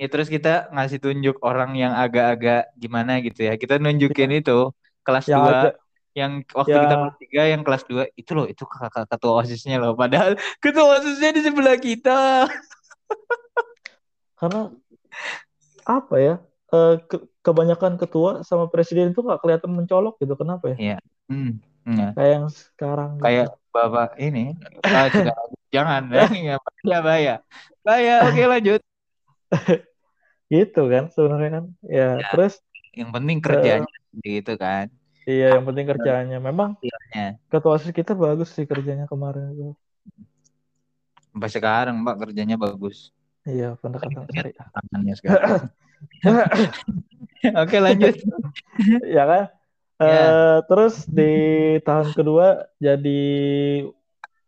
ya terus kita ngasih tunjuk orang yang agak-agak gimana gitu ya. Kita nunjukin ya. itu kelas dua yang waktu ya. kita kelas tiga yang kelas dua itu loh itu kakak ketua osisnya loh padahal ketua osisnya di sebelah kita
karena apa ya uh, ke kebanyakan ketua sama presiden itu nggak kelihatan mencolok gitu kenapa ya
iya hmm, ya.
kayak yang sekarang
gitu. kayak gitu. bapak ini ah, jangan ya ya bahaya bahaya oke lanjut
gitu kan sebenarnya kan ya, ya terus
yang penting kerjanya uh, gitu kan
Iya, yang penting kerjanya. Memang iya. ketua OSIS kita bagus sih kerjanya kemarin itu.
Sampai sekarang, Mbak, kerjanya bagus.
Iya, pendekatan
syariah. Tangannya sekarang. Oke, lanjut.
ya kan? Ya. Uh, terus di tahun kedua jadi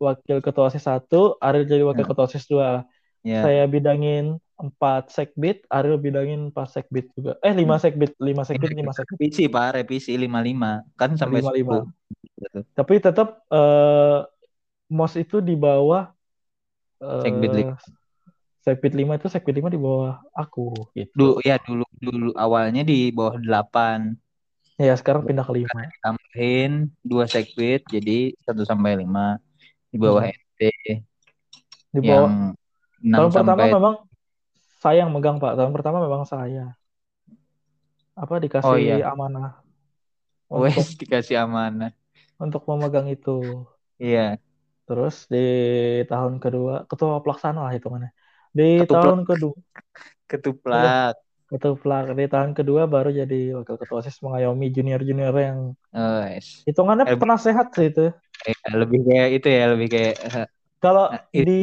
wakil ketua OSIS satu, Ariel jadi wakil ya. ketua OSIS dua. Ya. Saya bidangin empat sekbit, Ariel bidangin empat sekbit juga. Eh lima sekbit, lima sekbit, lima sekbit.
Revisi pak, revisi lima lima kan sampai lima lima.
Tapi tetap uh, mos itu di bawah
uh, sekbit lima.
Sekbit lima itu sekbit lima di bawah aku.
Gitu. Dulu ya dulu dulu awalnya di bawah delapan.
Ya sekarang pindah ke lima.
Tambahin dua sekbit jadi satu sampai lima di bawah hmm. NT.
Di bawah. Yang tahun pertama memang saya yang megang Pak. Tahun pertama memang saya. Apa dikasih oh, iya. amanah.
Wes dikasih amanah.
Untuk memegang itu.
Iya.
Terus di tahun kedua ketua pelaksana lah hitungannya. Di Ketuplak. tahun kedua
ketuplak.
Ketuplak di tahun kedua baru jadi wakil ketua OSIS mengayomi junior-junior yang
oh, yes.
hitungannya eh, pernah sehat sih itu.
Eh, lebih kayak itu ya, lebih kayak eh,
kalau nah, di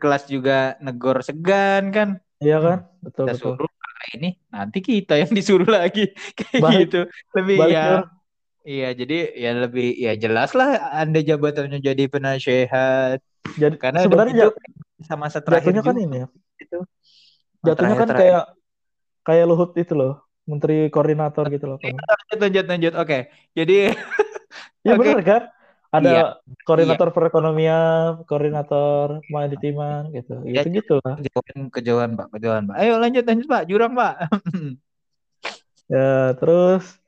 kelas juga negor segan kan?
Iya kan? Betul kita betul.
Suruh, ini nanti kita yang disuruh lagi kayak balik, gitu. Lebih balik ya. Iya, jadi ya lebih ya jelas lah Anda jabatannya jadi penasehat.
Jadi Karena sebenarnya sama terakhir jatuhnya kan ini ya. Itu. Jatuhnya kan kayak kayak Luhut itu loh, menteri koordinator gitu loh.
Lanjut lanjut lanjut. Oke. Jadi
Ya okay. benar kan? Ada iya. koordinator iya. perekonomian, koordinator kemaritiman gitu. Ya, gitu gitu lah.
Kejauhan, kejauhan Pak, kejauhan Pak. Ayo lanjut lanjut Pak, jurang Pak.
ya, terus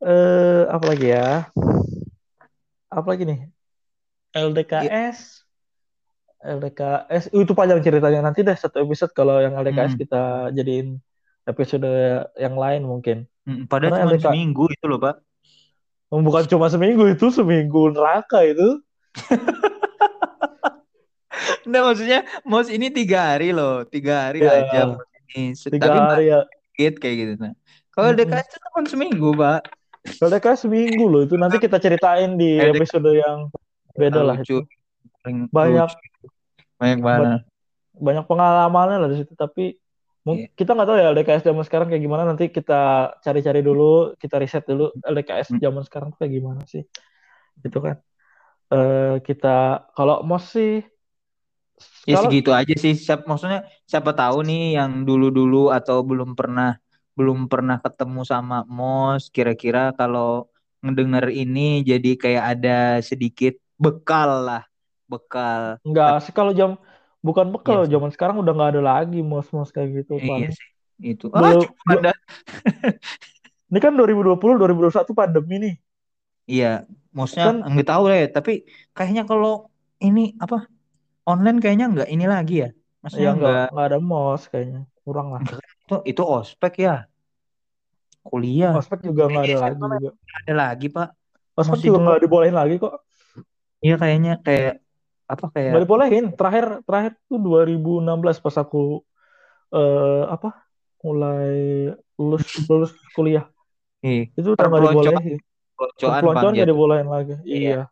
eh apa lagi ya? Apa lagi nih? LDKS. Ya. LDKS uh, itu panjang ceritanya nanti deh satu episode kalau yang LDKS hmm. kita jadiin episode yang lain mungkin.
Hmm, padahal cuma LDK... seminggu itu loh, Pak.
Bukan cuma seminggu itu, seminggu neraka itu.
Nah maksudnya Mos ini tiga hari loh, tiga hari ya, aja
ini. Tiga Tapi hari ya.
Kayak gitu. Nah. Kalau hmm. DKS itu kan seminggu, Pak.
Kalau DKS seminggu loh itu nanti kita ceritain di episode yang beda lah itu. Banyak
banyak banget.
Banyak pengalamannya lah di situ tapi Mungkin yeah. kita nggak tahu ya LDKS zaman sekarang kayak gimana. Nanti kita cari-cari dulu kita riset dulu LDKS hmm. zaman sekarang kayak gimana sih. Gitu kan. Uh, kita kalau mos sih
ya kalau... segitu aja sih. Siap maksudnya siapa tahu nih yang dulu-dulu atau belum pernah belum pernah ketemu sama mos kira-kira kalau ngedenger ini jadi kayak ada sedikit bekal lah bekal.
Enggak sih kalau jam bukan bekal iya zaman sekarang udah nggak ada lagi mos-mos kayak gitu
iya sih. Itu. Ah,
Belum, ini kan 2020 2021 pandemi nih.
Iya mosnya kan, nggak tahu ya tapi kayaknya kalau ini apa online kayaknya nggak ini lagi ya?
Maksudnya iya, nggak nggak ada mos kayaknya. Kurang lah.
Itu itu ospek ya? Kuliah.
Ospek juga nggak ada lagi juga.
ada lagi pak.
Ospek juga nggak dibolehin lagi kok.
Iya kayaknya kayak apa kayak
nggak dibolehin. Terakhir terakhir tuh 2016 pas aku uh, apa mulai lulus lulus kuliah.
Iya.
itu udah nggak dibolehin. peloncoan nggak dibolehin lagi. Iya, iya.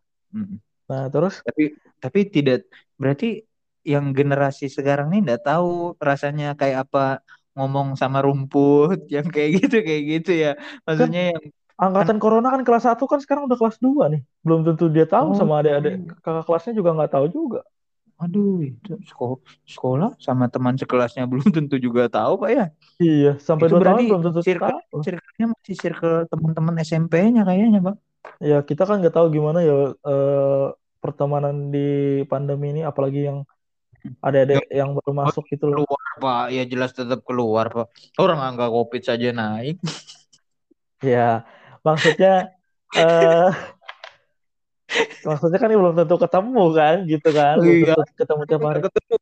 nah terus?
Tapi tapi tidak berarti yang generasi sekarang ini nggak tahu rasanya kayak apa ngomong sama rumput yang kayak gitu kayak gitu ya. Maksudnya kan, yang
angkatan corona kan kelas 1 kan sekarang udah kelas 2 nih. Belum tentu dia tahu oh, sama adik-adik kakak kelasnya juga nggak tahu juga.
Aduh, itu sekolah, sekolah sama teman sekelasnya belum tentu juga tahu, Pak ya.
Iya, sampai itu 2 tahun belum tentu
circle, tahu. Circle-nya masih circle teman-teman SMP-nya kayaknya, Pak.
Ya, kita kan nggak tahu gimana ya eh, pertemanan di pandemi ini apalagi yang ada ada ya, yang baru masuk gitu
loh. Keluar, Pak. Ya jelas tetap keluar, Pak. Orang angka Covid saja naik.
ya, maksudnya uh, maksudnya kan belum tentu ketemu kan gitu kan. Iya. ketemu tiap hari.
Ketemu,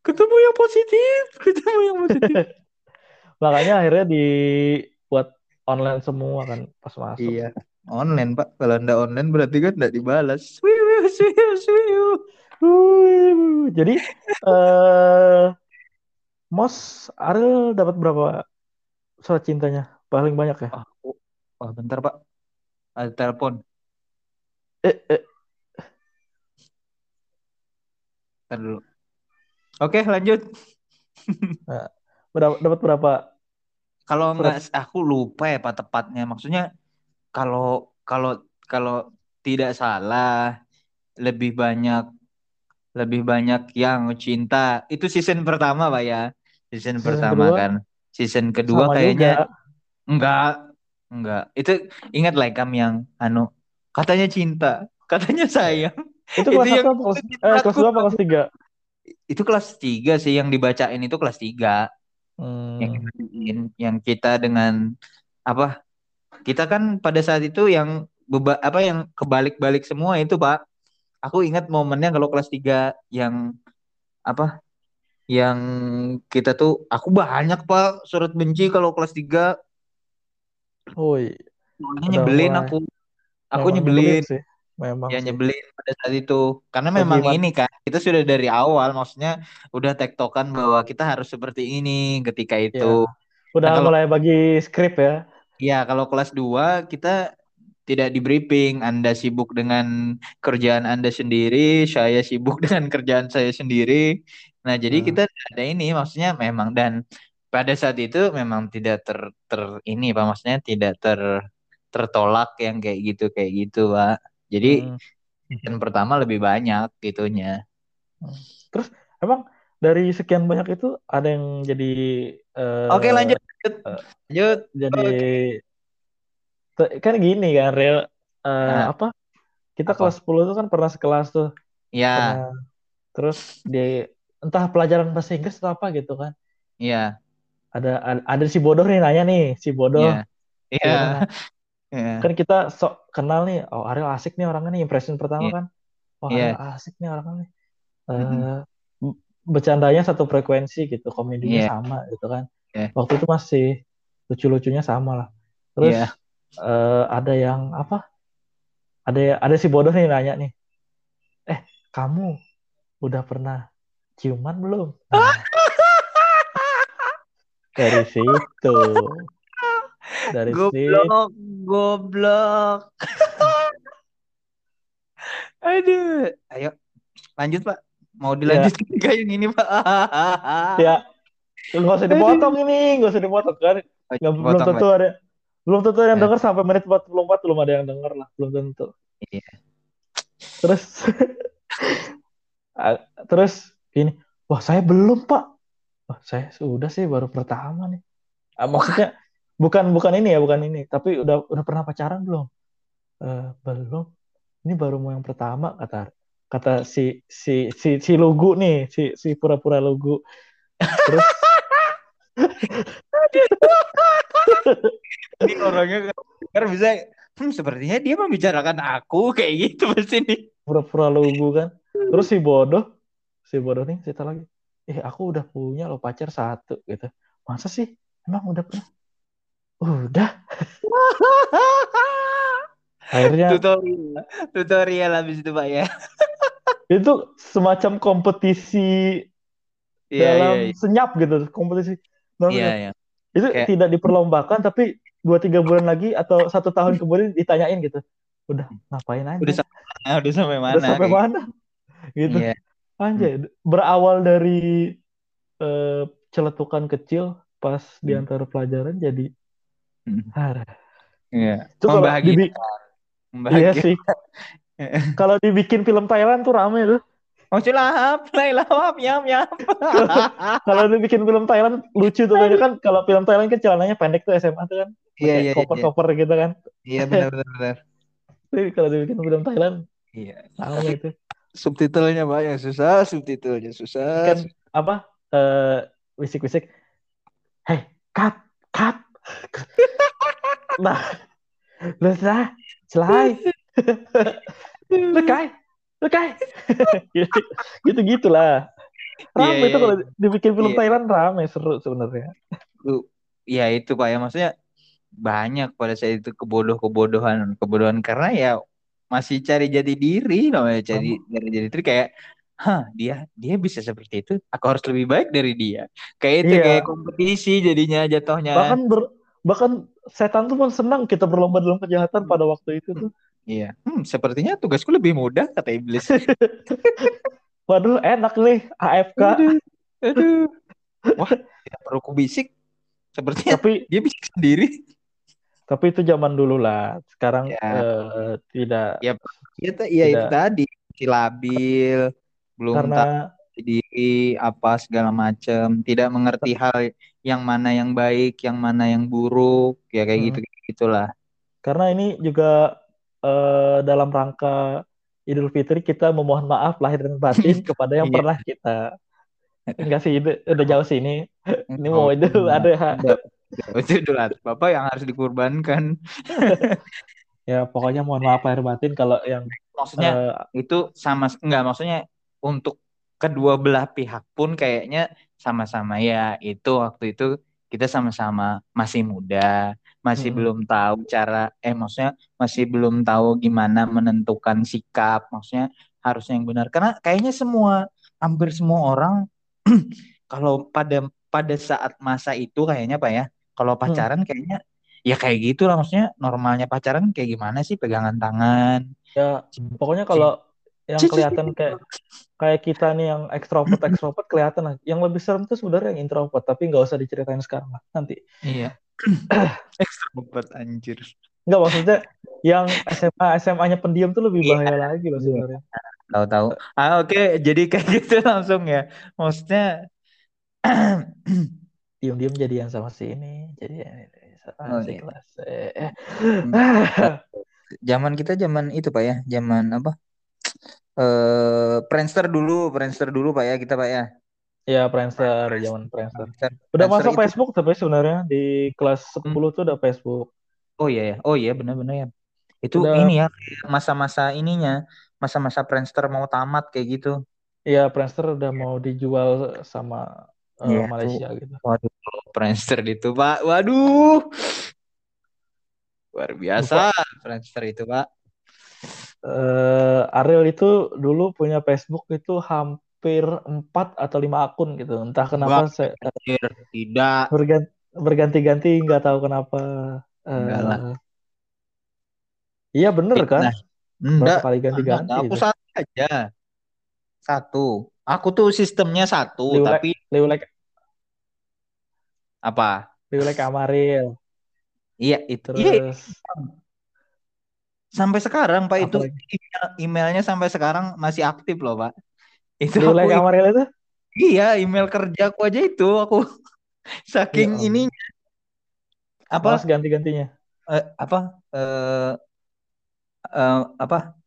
ketemu yang positif ketemu yang positif.
Makanya akhirnya dibuat online semua kan pas masuk.
Iya. Online pak. Kalau anda online berarti kan tidak dibalas. Swiu swiu swiu
jadi uh, Mos Ariel dapat berapa surat cintanya? Paling banyak ya?
Oh, Wah, bentar, Pak. Ada telepon.
Eh, eh.
Bentar dulu. Oke, lanjut.
Nah, berapa dapat berapa?
Kalau enggak aku lupa ya Pak tepatnya. Maksudnya kalau kalau kalau tidak salah lebih banyak lebih banyak yang cinta. Itu season pertama, Pak ya. Season, season pertama kedua, kan. Season kedua kayaknya juga. enggak Enggak. Itu ingat like kami yang anu katanya cinta, katanya sayang.
Itu kelas itu yang, kelas, eh, kelas dua apa kelas tiga?
Itu kelas tiga sih yang dibacain itu kelas tiga. Hmm. Yang, yang kita dengan apa? Kita kan pada saat itu yang beba, apa yang kebalik-balik semua itu, Pak. Aku ingat momennya kalau kelas tiga yang apa? Yang kita tuh aku banyak, Pak, surat benci kalau kelas tiga
Woi.
nyebelin aku. Aku memang nyebelin. Sih. Memang. Ya sih. nyebelin pada saat itu. Karena memang Bagaimana? ini kan kita sudah dari awal maksudnya udah tektokan bahwa kita harus seperti ini ketika iya. itu. Ya.
Udah nah, kalau, mulai bagi skrip ya.
Iya, kalau kelas 2 kita tidak di briefing. Anda sibuk dengan kerjaan Anda sendiri, saya sibuk dengan kerjaan saya sendiri. Nah, jadi hmm. kita ada ini maksudnya memang dan pada saat itu memang tidak ter, ter ini pak maksudnya tidak ter tertolak yang kayak gitu kayak gitu pak jadi hmm. season pertama lebih banyak gitunya
Terus emang dari sekian banyak itu ada yang jadi
uh, Oke, lanjut. Uh, lanjut.
Jadi okay. kan gini kan real uh, nah. apa? Kita apa? kelas 10 itu kan pernah sekelas tuh.
Iya.
terus di entah pelajaran bahasa Inggris atau apa gitu kan.
Iya.
Ada, ada ada si bodoh nih nanya nih, si bodoh. Iya.
Iya. Yeah.
Kan kita sok kenal nih, oh Ariel asik nih orangnya nih, impression pertama yeah. kan. Oh Ariel yeah. asik nih orangnya nih. Uh, mm-hmm. Bercandanya satu frekuensi gitu, komedinya yeah. sama gitu kan. Yeah. Waktu itu masih lucu-lucunya sama lah. Terus yeah. Iya. uh, ada yang apa? Ada ada si bodoh nih nanya nih. Eh, kamu udah pernah ciuman belum? Nah, dari situ.
Dari goblok goblok. Aduh. Ayo lanjut pak. Mau dilanjutkan ya. kayak yang ini pak?
Ya. Nggak usah dipotong aduh. ini nggak usah dipotong kan? Nggak, belum tentu ada belum tentu ada yang ya. dengar sampai menit 44 belum ada yang dengar lah belum tentu. Iya. Terus terus ini wah saya belum pak wah saya sudah sih baru pertama nih. Ah, maksudnya bukan bukan ini ya bukan ini. Tapi udah udah pernah pacaran belum? Uh, belum. Ini baru mau yang pertama kata kata si si si si lugu nih si si pura-pura lugu. Terus
ini orangnya kan bisa hmm, sepertinya dia membicarakan aku kayak gitu pasti nih
pura-pura lugu kan. Terus si bodoh si bodoh nih cerita lagi eh aku udah punya lo pacar satu gitu masa sih emang udah pernah Udah.
Akhirnya tutorial, tutorial habis itu Pak ya.
itu semacam kompetisi yeah, dalam yeah, yeah. senyap gitu, kompetisi. Iya, yeah, yeah. Itu Kayak... tidak diperlombakan tapi dua tiga bulan lagi atau satu tahun kemudian ditanyain gitu. Udah ngapain aja?
Udah sampai mana? Udah sampai mana?
Udah sampai mana? Gitu. Yeah. Anjay, berawal dari uh, celetukan kecil pas hmm. di antara pelajaran jadi
Iya. Itu membahagiakan.
Iya sih. kalau dibikin film Thailand tuh rame tuh.
Oh cilap, cilap, yam yam.
kalau dibikin film Thailand lucu tuh kan kalau film Thailand kan celananya pendek tuh SMA tuh kan.
Iya iya.
Koper koper iya. gitu kan.
Iya benar benar benar.
Tapi kalau dibikin film Thailand.
Iya. Sama itu. Subtitlenya banyak susah, subtitlenya susah. Kan
apa? Eh uh, wisik-wisik. Hei, cut, cut nah lu lah selai lu kai lu kai gitu gitulah rame yeah, itu yeah. kalau iya. dibikin film yeah. Thailand rame seru sebenarnya
lu ya itu pak ya maksudnya banyak pada saat itu kebodoh kebodohan kebodohan karena ya masih cari jadi diri namanya cari cari jadi diri kayak hah dia dia bisa seperti itu aku harus lebih baik dari dia kayak itu iya. kayak kompetisi jadinya jatuhnya
bahkan ber, bahkan setan tuh pun senang kita berlomba dalam kejahatan pada waktu itu tuh.
Iya. Hmm, sepertinya tugasku lebih mudah kata iblis.
Waduh, enak nih AFK.
Aduh. aduh. Wah, tidak perlu kubisik. Sepertinya tapi dia bisa sendiri.
Tapi itu zaman dulu lah. Sekarang ya. uh, tidak.
Ya, ya, ya itu tadi si labil, belum karena diri apa segala macam, tidak mengerti hal yang mana yang baik, yang mana yang buruk, ya kayak hmm. gitu gitulah.
Karena ini juga uh, dalam rangka Idul Fitri kita memohon maaf lahir dan batin kepada yang iya. pernah kita enggak sih itu udah jauh sih ini ini oh, mau itu ada
itu dulu bapak yang harus dikurbankan
ya pokoknya mohon maaf lahir batin kalau yang
maksudnya uh, itu sama enggak maksudnya untuk kedua belah pihak pun kayaknya sama-sama. Ya itu waktu itu kita sama-sama masih muda masih hmm. belum tahu cara eh maksudnya masih belum tahu gimana menentukan sikap maksudnya harusnya yang benar. Karena kayaknya semua hampir semua orang kalau pada pada saat masa itu kayaknya pak ya kalau hmm. pacaran hmm. kayaknya ya kayak gitu lah maksudnya normalnya pacaran kayak gimana sih pegangan tangan
ya pokoknya kalau yang kelihatan kayak kayak kita nih yang ekstrovert ekstrovert kelihatan lah. Yang lebih serem tuh sebenarnya yang introvert, tapi nggak usah diceritain sekarang lah nanti.
Iya. ekstrovert anjir.
Nggak maksudnya yang SMA SMA-nya pendiam tuh lebih bahaya iya. lagi loh sebenarnya.
Tahu-tahu. Ah oke, okay. jadi kayak gitu langsung ya. Maksudnya
diam-diam jadi yang sama si ini. Jadi ya, oh, si
iya. kelas. Eh. zaman kita zaman itu Pak ya, zaman apa? Eh Friendster dulu, Friendster dulu Pak ya kita Pak ya.
Iya, Friendster, zaman Friendster. Udah Friendster masuk itu... Facebook tapi sebenarnya di kelas 10 hmm. tuh udah Facebook.
Oh iya ya. Oh iya benar-benar ya. Itu udah... ini ya masa-masa ininya, masa-masa Friendster mau tamat kayak gitu.
Iya, Friendster udah mau dijual sama uh, ya, Malaysia tuh. gitu.
Waduh, Friendster itu, Pak. Waduh. Luar biasa. Friendster itu, Pak.
Uh, Ariel itu dulu punya Facebook itu hampir empat atau lima akun gitu. Entah kenapa Wah, saya
tidak
berganti berganti-ganti nggak tahu kenapa. Enggak lah. Uh, iya bener kan? Nah,
enggak. kali ganti-ganti. Aku itu. satu aja. Satu. Aku tuh sistemnya satu, Liulek, tapi
Liulek
apa?
Liulek Amaril.
Iya itu. Iya, Terus... Iya. Sampai sekarang Pak itu email, emailnya sampai sekarang masih aktif loh Pak.
Itu Liulek Amaril itu?
Iya email kerjaku aja itu aku saking ya, ininya
apa Mas ganti-gantinya
uh, apa uh, uh, apa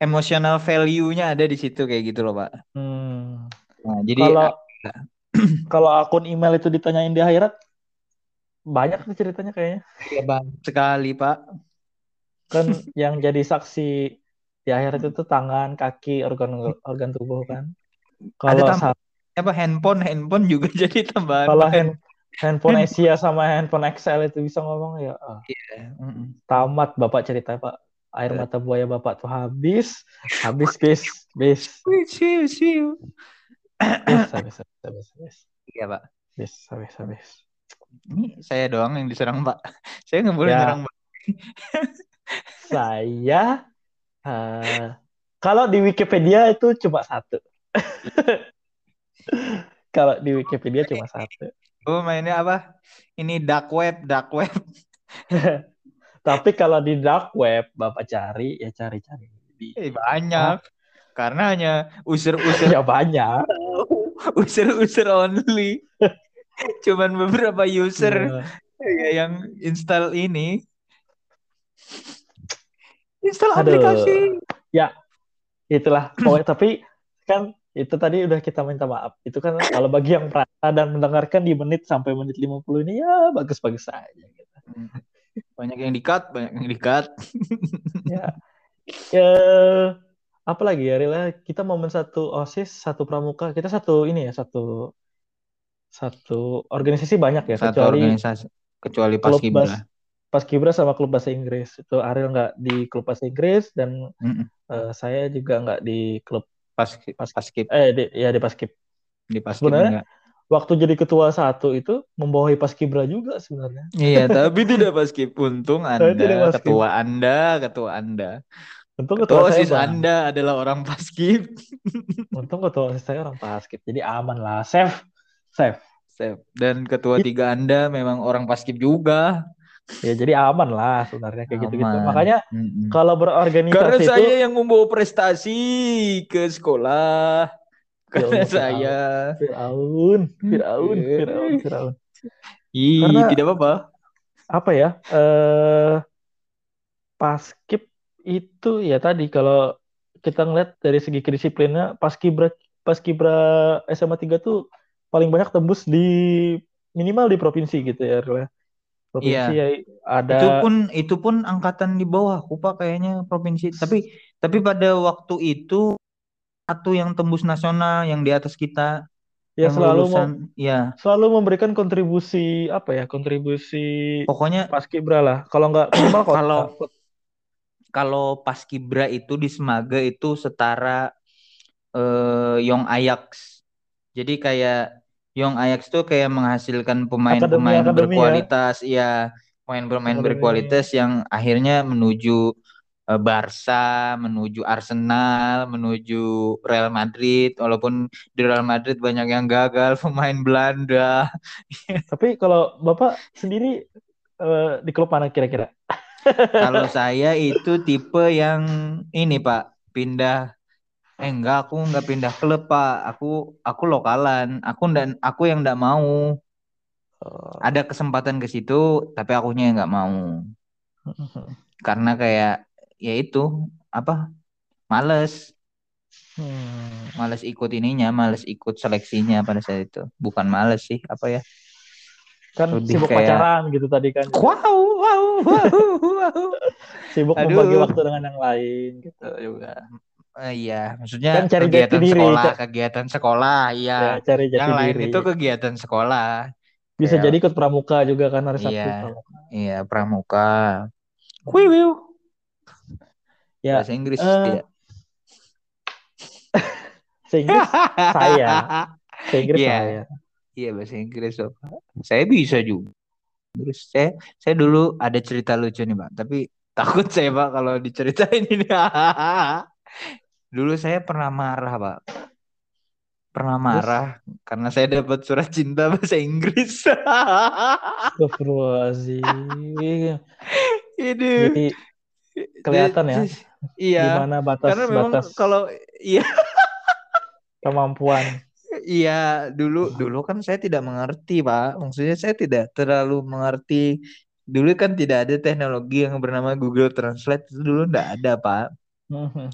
emotional value-nya ada di situ kayak gitu loh pak.
Hmm. Nah, jadi kalau kalau akun email itu ditanyain di akhirat banyak sih ceritanya kayaknya.
Iya bang sekali pak.
Kan yang jadi saksi di akhirat itu tangan, kaki, organ organ tubuh kan.
Kalau apa handphone handphone juga jadi tambahan.
Kalau hand, handphone Asia sama handphone XL itu bisa ngomong ya. Yeah. Tamat bapak cerita pak air mata buaya bapak tuh habis, habis bis, bis. Bis, habis, habis, habis, habis.
Iya pak.
Bis, habis, habis.
Ini saya doang yang diserang pak. Saya nggak boleh ya. nyerang pak.
saya, uh, kalau di Wikipedia itu cuma satu. kalau di Wikipedia cuma satu.
Oh mainnya apa? Ini dark web, dark web.
Tapi kalau di dark web Bapak cari ya cari-cari.
Eh, banyak. Ah. Karena hanya user-user
ya banyak.
User-user only. Cuman beberapa user yeah. yang install ini. Install Aduh. aplikasi.
Ya, itulah. Pokoknya tapi kan itu tadi udah kita minta maaf. Itu kan kalau bagi yang perasa dan mendengarkan di menit sampai menit 50 ini ya bagus-bagus saja gitu. Hmm.
Banyak yang dikat, banyak yang dikat.
ya. ya apa lagi ya Rila kita momen satu osis satu pramuka kita satu ini ya satu satu organisasi banyak ya
satu kecuali organisasi kecuali pas kibra
pas kibra sama klub bahasa Inggris itu Ariel nggak di klub bahasa Inggris dan mm -mm. Uh, saya juga nggak di klub
pas pas, pas
kib eh di, ya di pas kib
di pas sebenarnya
waktu jadi ketua satu itu membawahi Paskibra juga sebenarnya.
Iya, tapi tidak Paskib. Untung Anda, ketua Anda, ketua Anda. Untung ketua, ketua OSIS Anda adalah orang Paskib.
Untung ketua OSIS saya orang Paskib. Jadi aman lah, safe. Safe.
Safe. Dan ketua tiga Anda memang orang Paskib juga.
Ya jadi aman lah sebenarnya kayak gitu-gitu. Makanya mm -hmm. kalau berorganisasi
Karena itu, saya yang membawa prestasi ke sekolah karena saya
Firaun, Firaun, Firaun, Firaun.
Ih, Karena, tidak apa-apa.
Apa ya? Eh paskib itu ya tadi kalau kita ngeliat dari segi kedisiplinnya paskibra paskibra SMA 3 tuh paling banyak tembus di minimal di provinsi gitu ya
provinsi iya. ya ada itu pun itu pun angkatan di bawah kupa kayaknya provinsi. Tapi tapi pada waktu itu satu yang tembus nasional yang di atas kita
ya selalu lulusan, ya selalu memberikan kontribusi apa ya kontribusi
pokoknya
pas kibra lah. Kalau nggak minimal
kalau kalau pas kibra itu di Semaga itu setara eh, Young Ajax jadi kayak Young Ajax tuh kayak menghasilkan pemain-pemain ya. berkualitas ya pemain-pemain berkualitas yang akhirnya menuju Eh, Barca, menuju Arsenal, menuju Real Madrid. Walaupun di Real Madrid banyak yang gagal, pemain Belanda.
Tapi kalau Bapak sendiri uh, di klub mana kira-kira?
Kalau saya itu tipe yang ini Pak, pindah Eh enggak, aku enggak pindah klub, Pak. Aku aku lokalan. Aku dan aku yang enggak mau. Uh. Ada kesempatan ke situ, tapi akunya yang enggak mau. Karena kayak ya itu apa? Males. Hmm. Males ikut ininya, males ikut seleksinya pada saat itu. Bukan males sih, apa ya?
Kan Lebih sibuk kayak... pacaran gitu tadi kan.
Wow, wow, wow, wow.
sibuk Aduh. membagi waktu dengan yang lain gitu juga.
Uh, iya, maksudnya kan cari kegiatan diri, sekolah, kegiatan sekolah, iya. Ya, cari jati yang lain itu kegiatan sekolah.
Bisa kayak... jadi ikut pramuka juga kan hari Sabtu.
Iya, iya pramuka. Wiwiu. Ya. Bahasa Inggris uh... tidak.
Seinggris saya. Seinggris yeah. saya.
Iya bahasa Inggris so. Saya bisa juga. Terus saya saya dulu ada cerita lucu nih pak, tapi takut saya pak kalau diceritain ini. dulu saya pernah marah pak, pernah marah Terus? karena saya dapat surat cinta bahasa Inggris.
Astagfirullahaladzim.
Ini
kelihatan ya.
Iya.
Gimana batas karena memang batas
kalau iya
kemampuan
Iya, dulu dulu kan saya tidak mengerti, Pak. Maksudnya saya tidak terlalu mengerti. Dulu kan tidak ada teknologi yang bernama Google Translate itu dulu tidak ada, Pak. Mhm.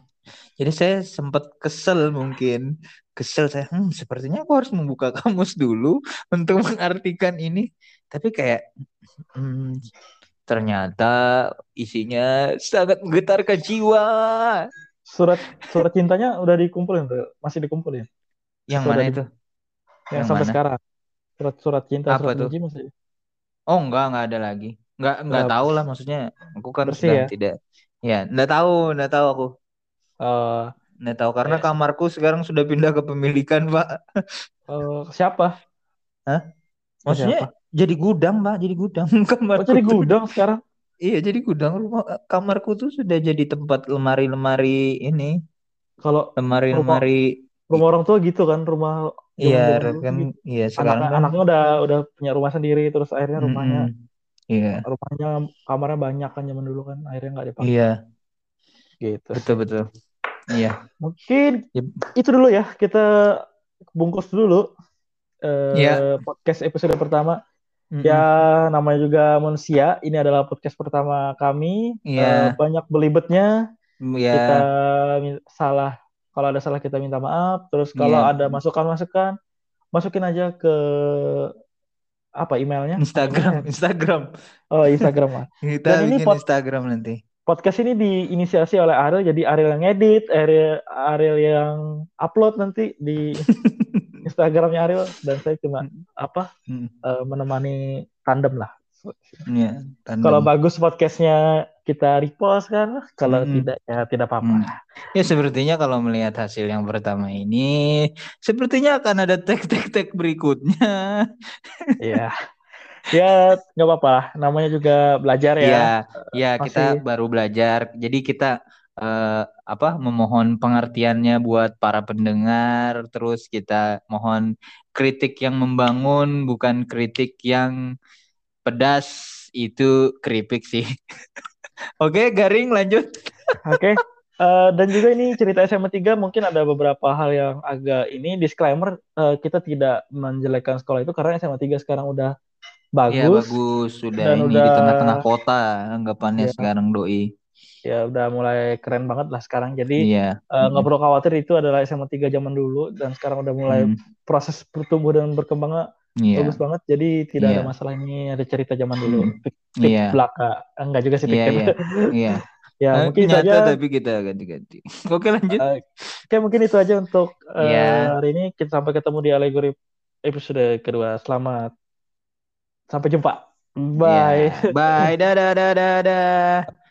Jadi saya sempat kesel mungkin. Kesel saya, hmm, sepertinya aku harus membuka kamus dulu untuk mengartikan ini. Tapi kayak hmm, ternyata isinya sangat menggetarkan jiwa.
Surat surat cintanya udah dikumpulin tuh, masih dikumpulin.
Yang mana itu?
Yang, yang sampai mana? sekarang. Surat-surat cinta,
Apa surat tuh? masih. Oh enggak, enggak ada lagi. Enggak enggak Berapa? tahu lah maksudnya. Aku kan Bersih sudah ya? tidak. Ya, enggak tahu, enggak tahu aku. Uh, enggak tahu karena ya. kamarku sekarang sudah pindah ke pemilikan, Pak.
Uh, siapa?
Hah? Maksudnya siapa? jadi gudang, Pak, jadi gudang.
Kamarku oh, jadi gudang sekarang.
Iya, jadi gudang rumah kamarku tuh sudah jadi tempat lemari-lemari ini.
Kalau
lemari-lemari
rumah orang tua gitu kan rumah
iya kan gitu. iya sekarang
Anak, kan... anaknya udah udah punya rumah sendiri terus akhirnya rumahnya mm
-hmm. iya
rumahnya kamarnya banyak kan zaman dulu kan akhirnya nggak dipakai
iya
gitu
betul betul iya
mungkin yep. itu dulu ya kita bungkus dulu uh, yeah. podcast episode pertama Mm-hmm. Ya namanya juga manusia. Ini adalah podcast pertama kami.
Yeah.
Uh, banyak belibetnya. Yeah. Kita salah kalau ada salah kita minta maaf. Terus kalau yeah. ada masukan-masukan, masukin aja ke apa emailnya?
Instagram, Instagram.
Oh Instagram
lah. kita Dan ini pod- Instagram nanti.
Podcast ini diinisiasi oleh Ariel, jadi Ariel yang edit, Ariel, Ariel yang upload nanti di Instagramnya Ariel dan saya cuma hmm. apa hmm. Uh, menemani tandem lah.
Iya.
Kalau bagus podcastnya kita repost kan, kalau hmm. tidak ya tidak apa-apa. Hmm.
Ya sepertinya kalau melihat hasil yang pertama ini, sepertinya akan ada tag-tag-tag berikutnya.
Iya. ya nggak apa-apa namanya juga belajar ya.
Iya, ya, Masih... kita baru belajar. Jadi kita uh, apa memohon pengertiannya buat para pendengar, terus kita mohon kritik yang membangun, bukan kritik yang pedas itu keripik sih. Oke, garing lanjut.
Oke. Uh, dan juga ini cerita SMA 3 mungkin ada beberapa hal yang agak ini disclaimer uh, kita tidak menjelekkan sekolah itu karena SMA 3 sekarang udah bagus. Iya,
bagus. Sudah dan ini udah, di tengah-tengah kota anggapannya ya, sekarang doi.
Ya udah mulai keren banget lah sekarang. Jadi iya. uh, nggak perlu khawatir itu adalah SMA 3 zaman dulu dan sekarang udah mulai hmm. proses bertumbuh dan berkembangnya yeah. bagus banget jadi tidak yeah. ada masalah ini ada cerita zaman dulu hmm.
pik, yeah.
belaka enggak juga sih
yeah, yeah. yeah. ya nah, mungkin nyata saja tapi kita ganti-ganti oke lanjut uh,
oke mungkin itu aja untuk uh, eh, yeah. hari ini kita sampai ketemu di alegori episode kedua selamat sampai jumpa bye
yeah. bye dadah dadah dadah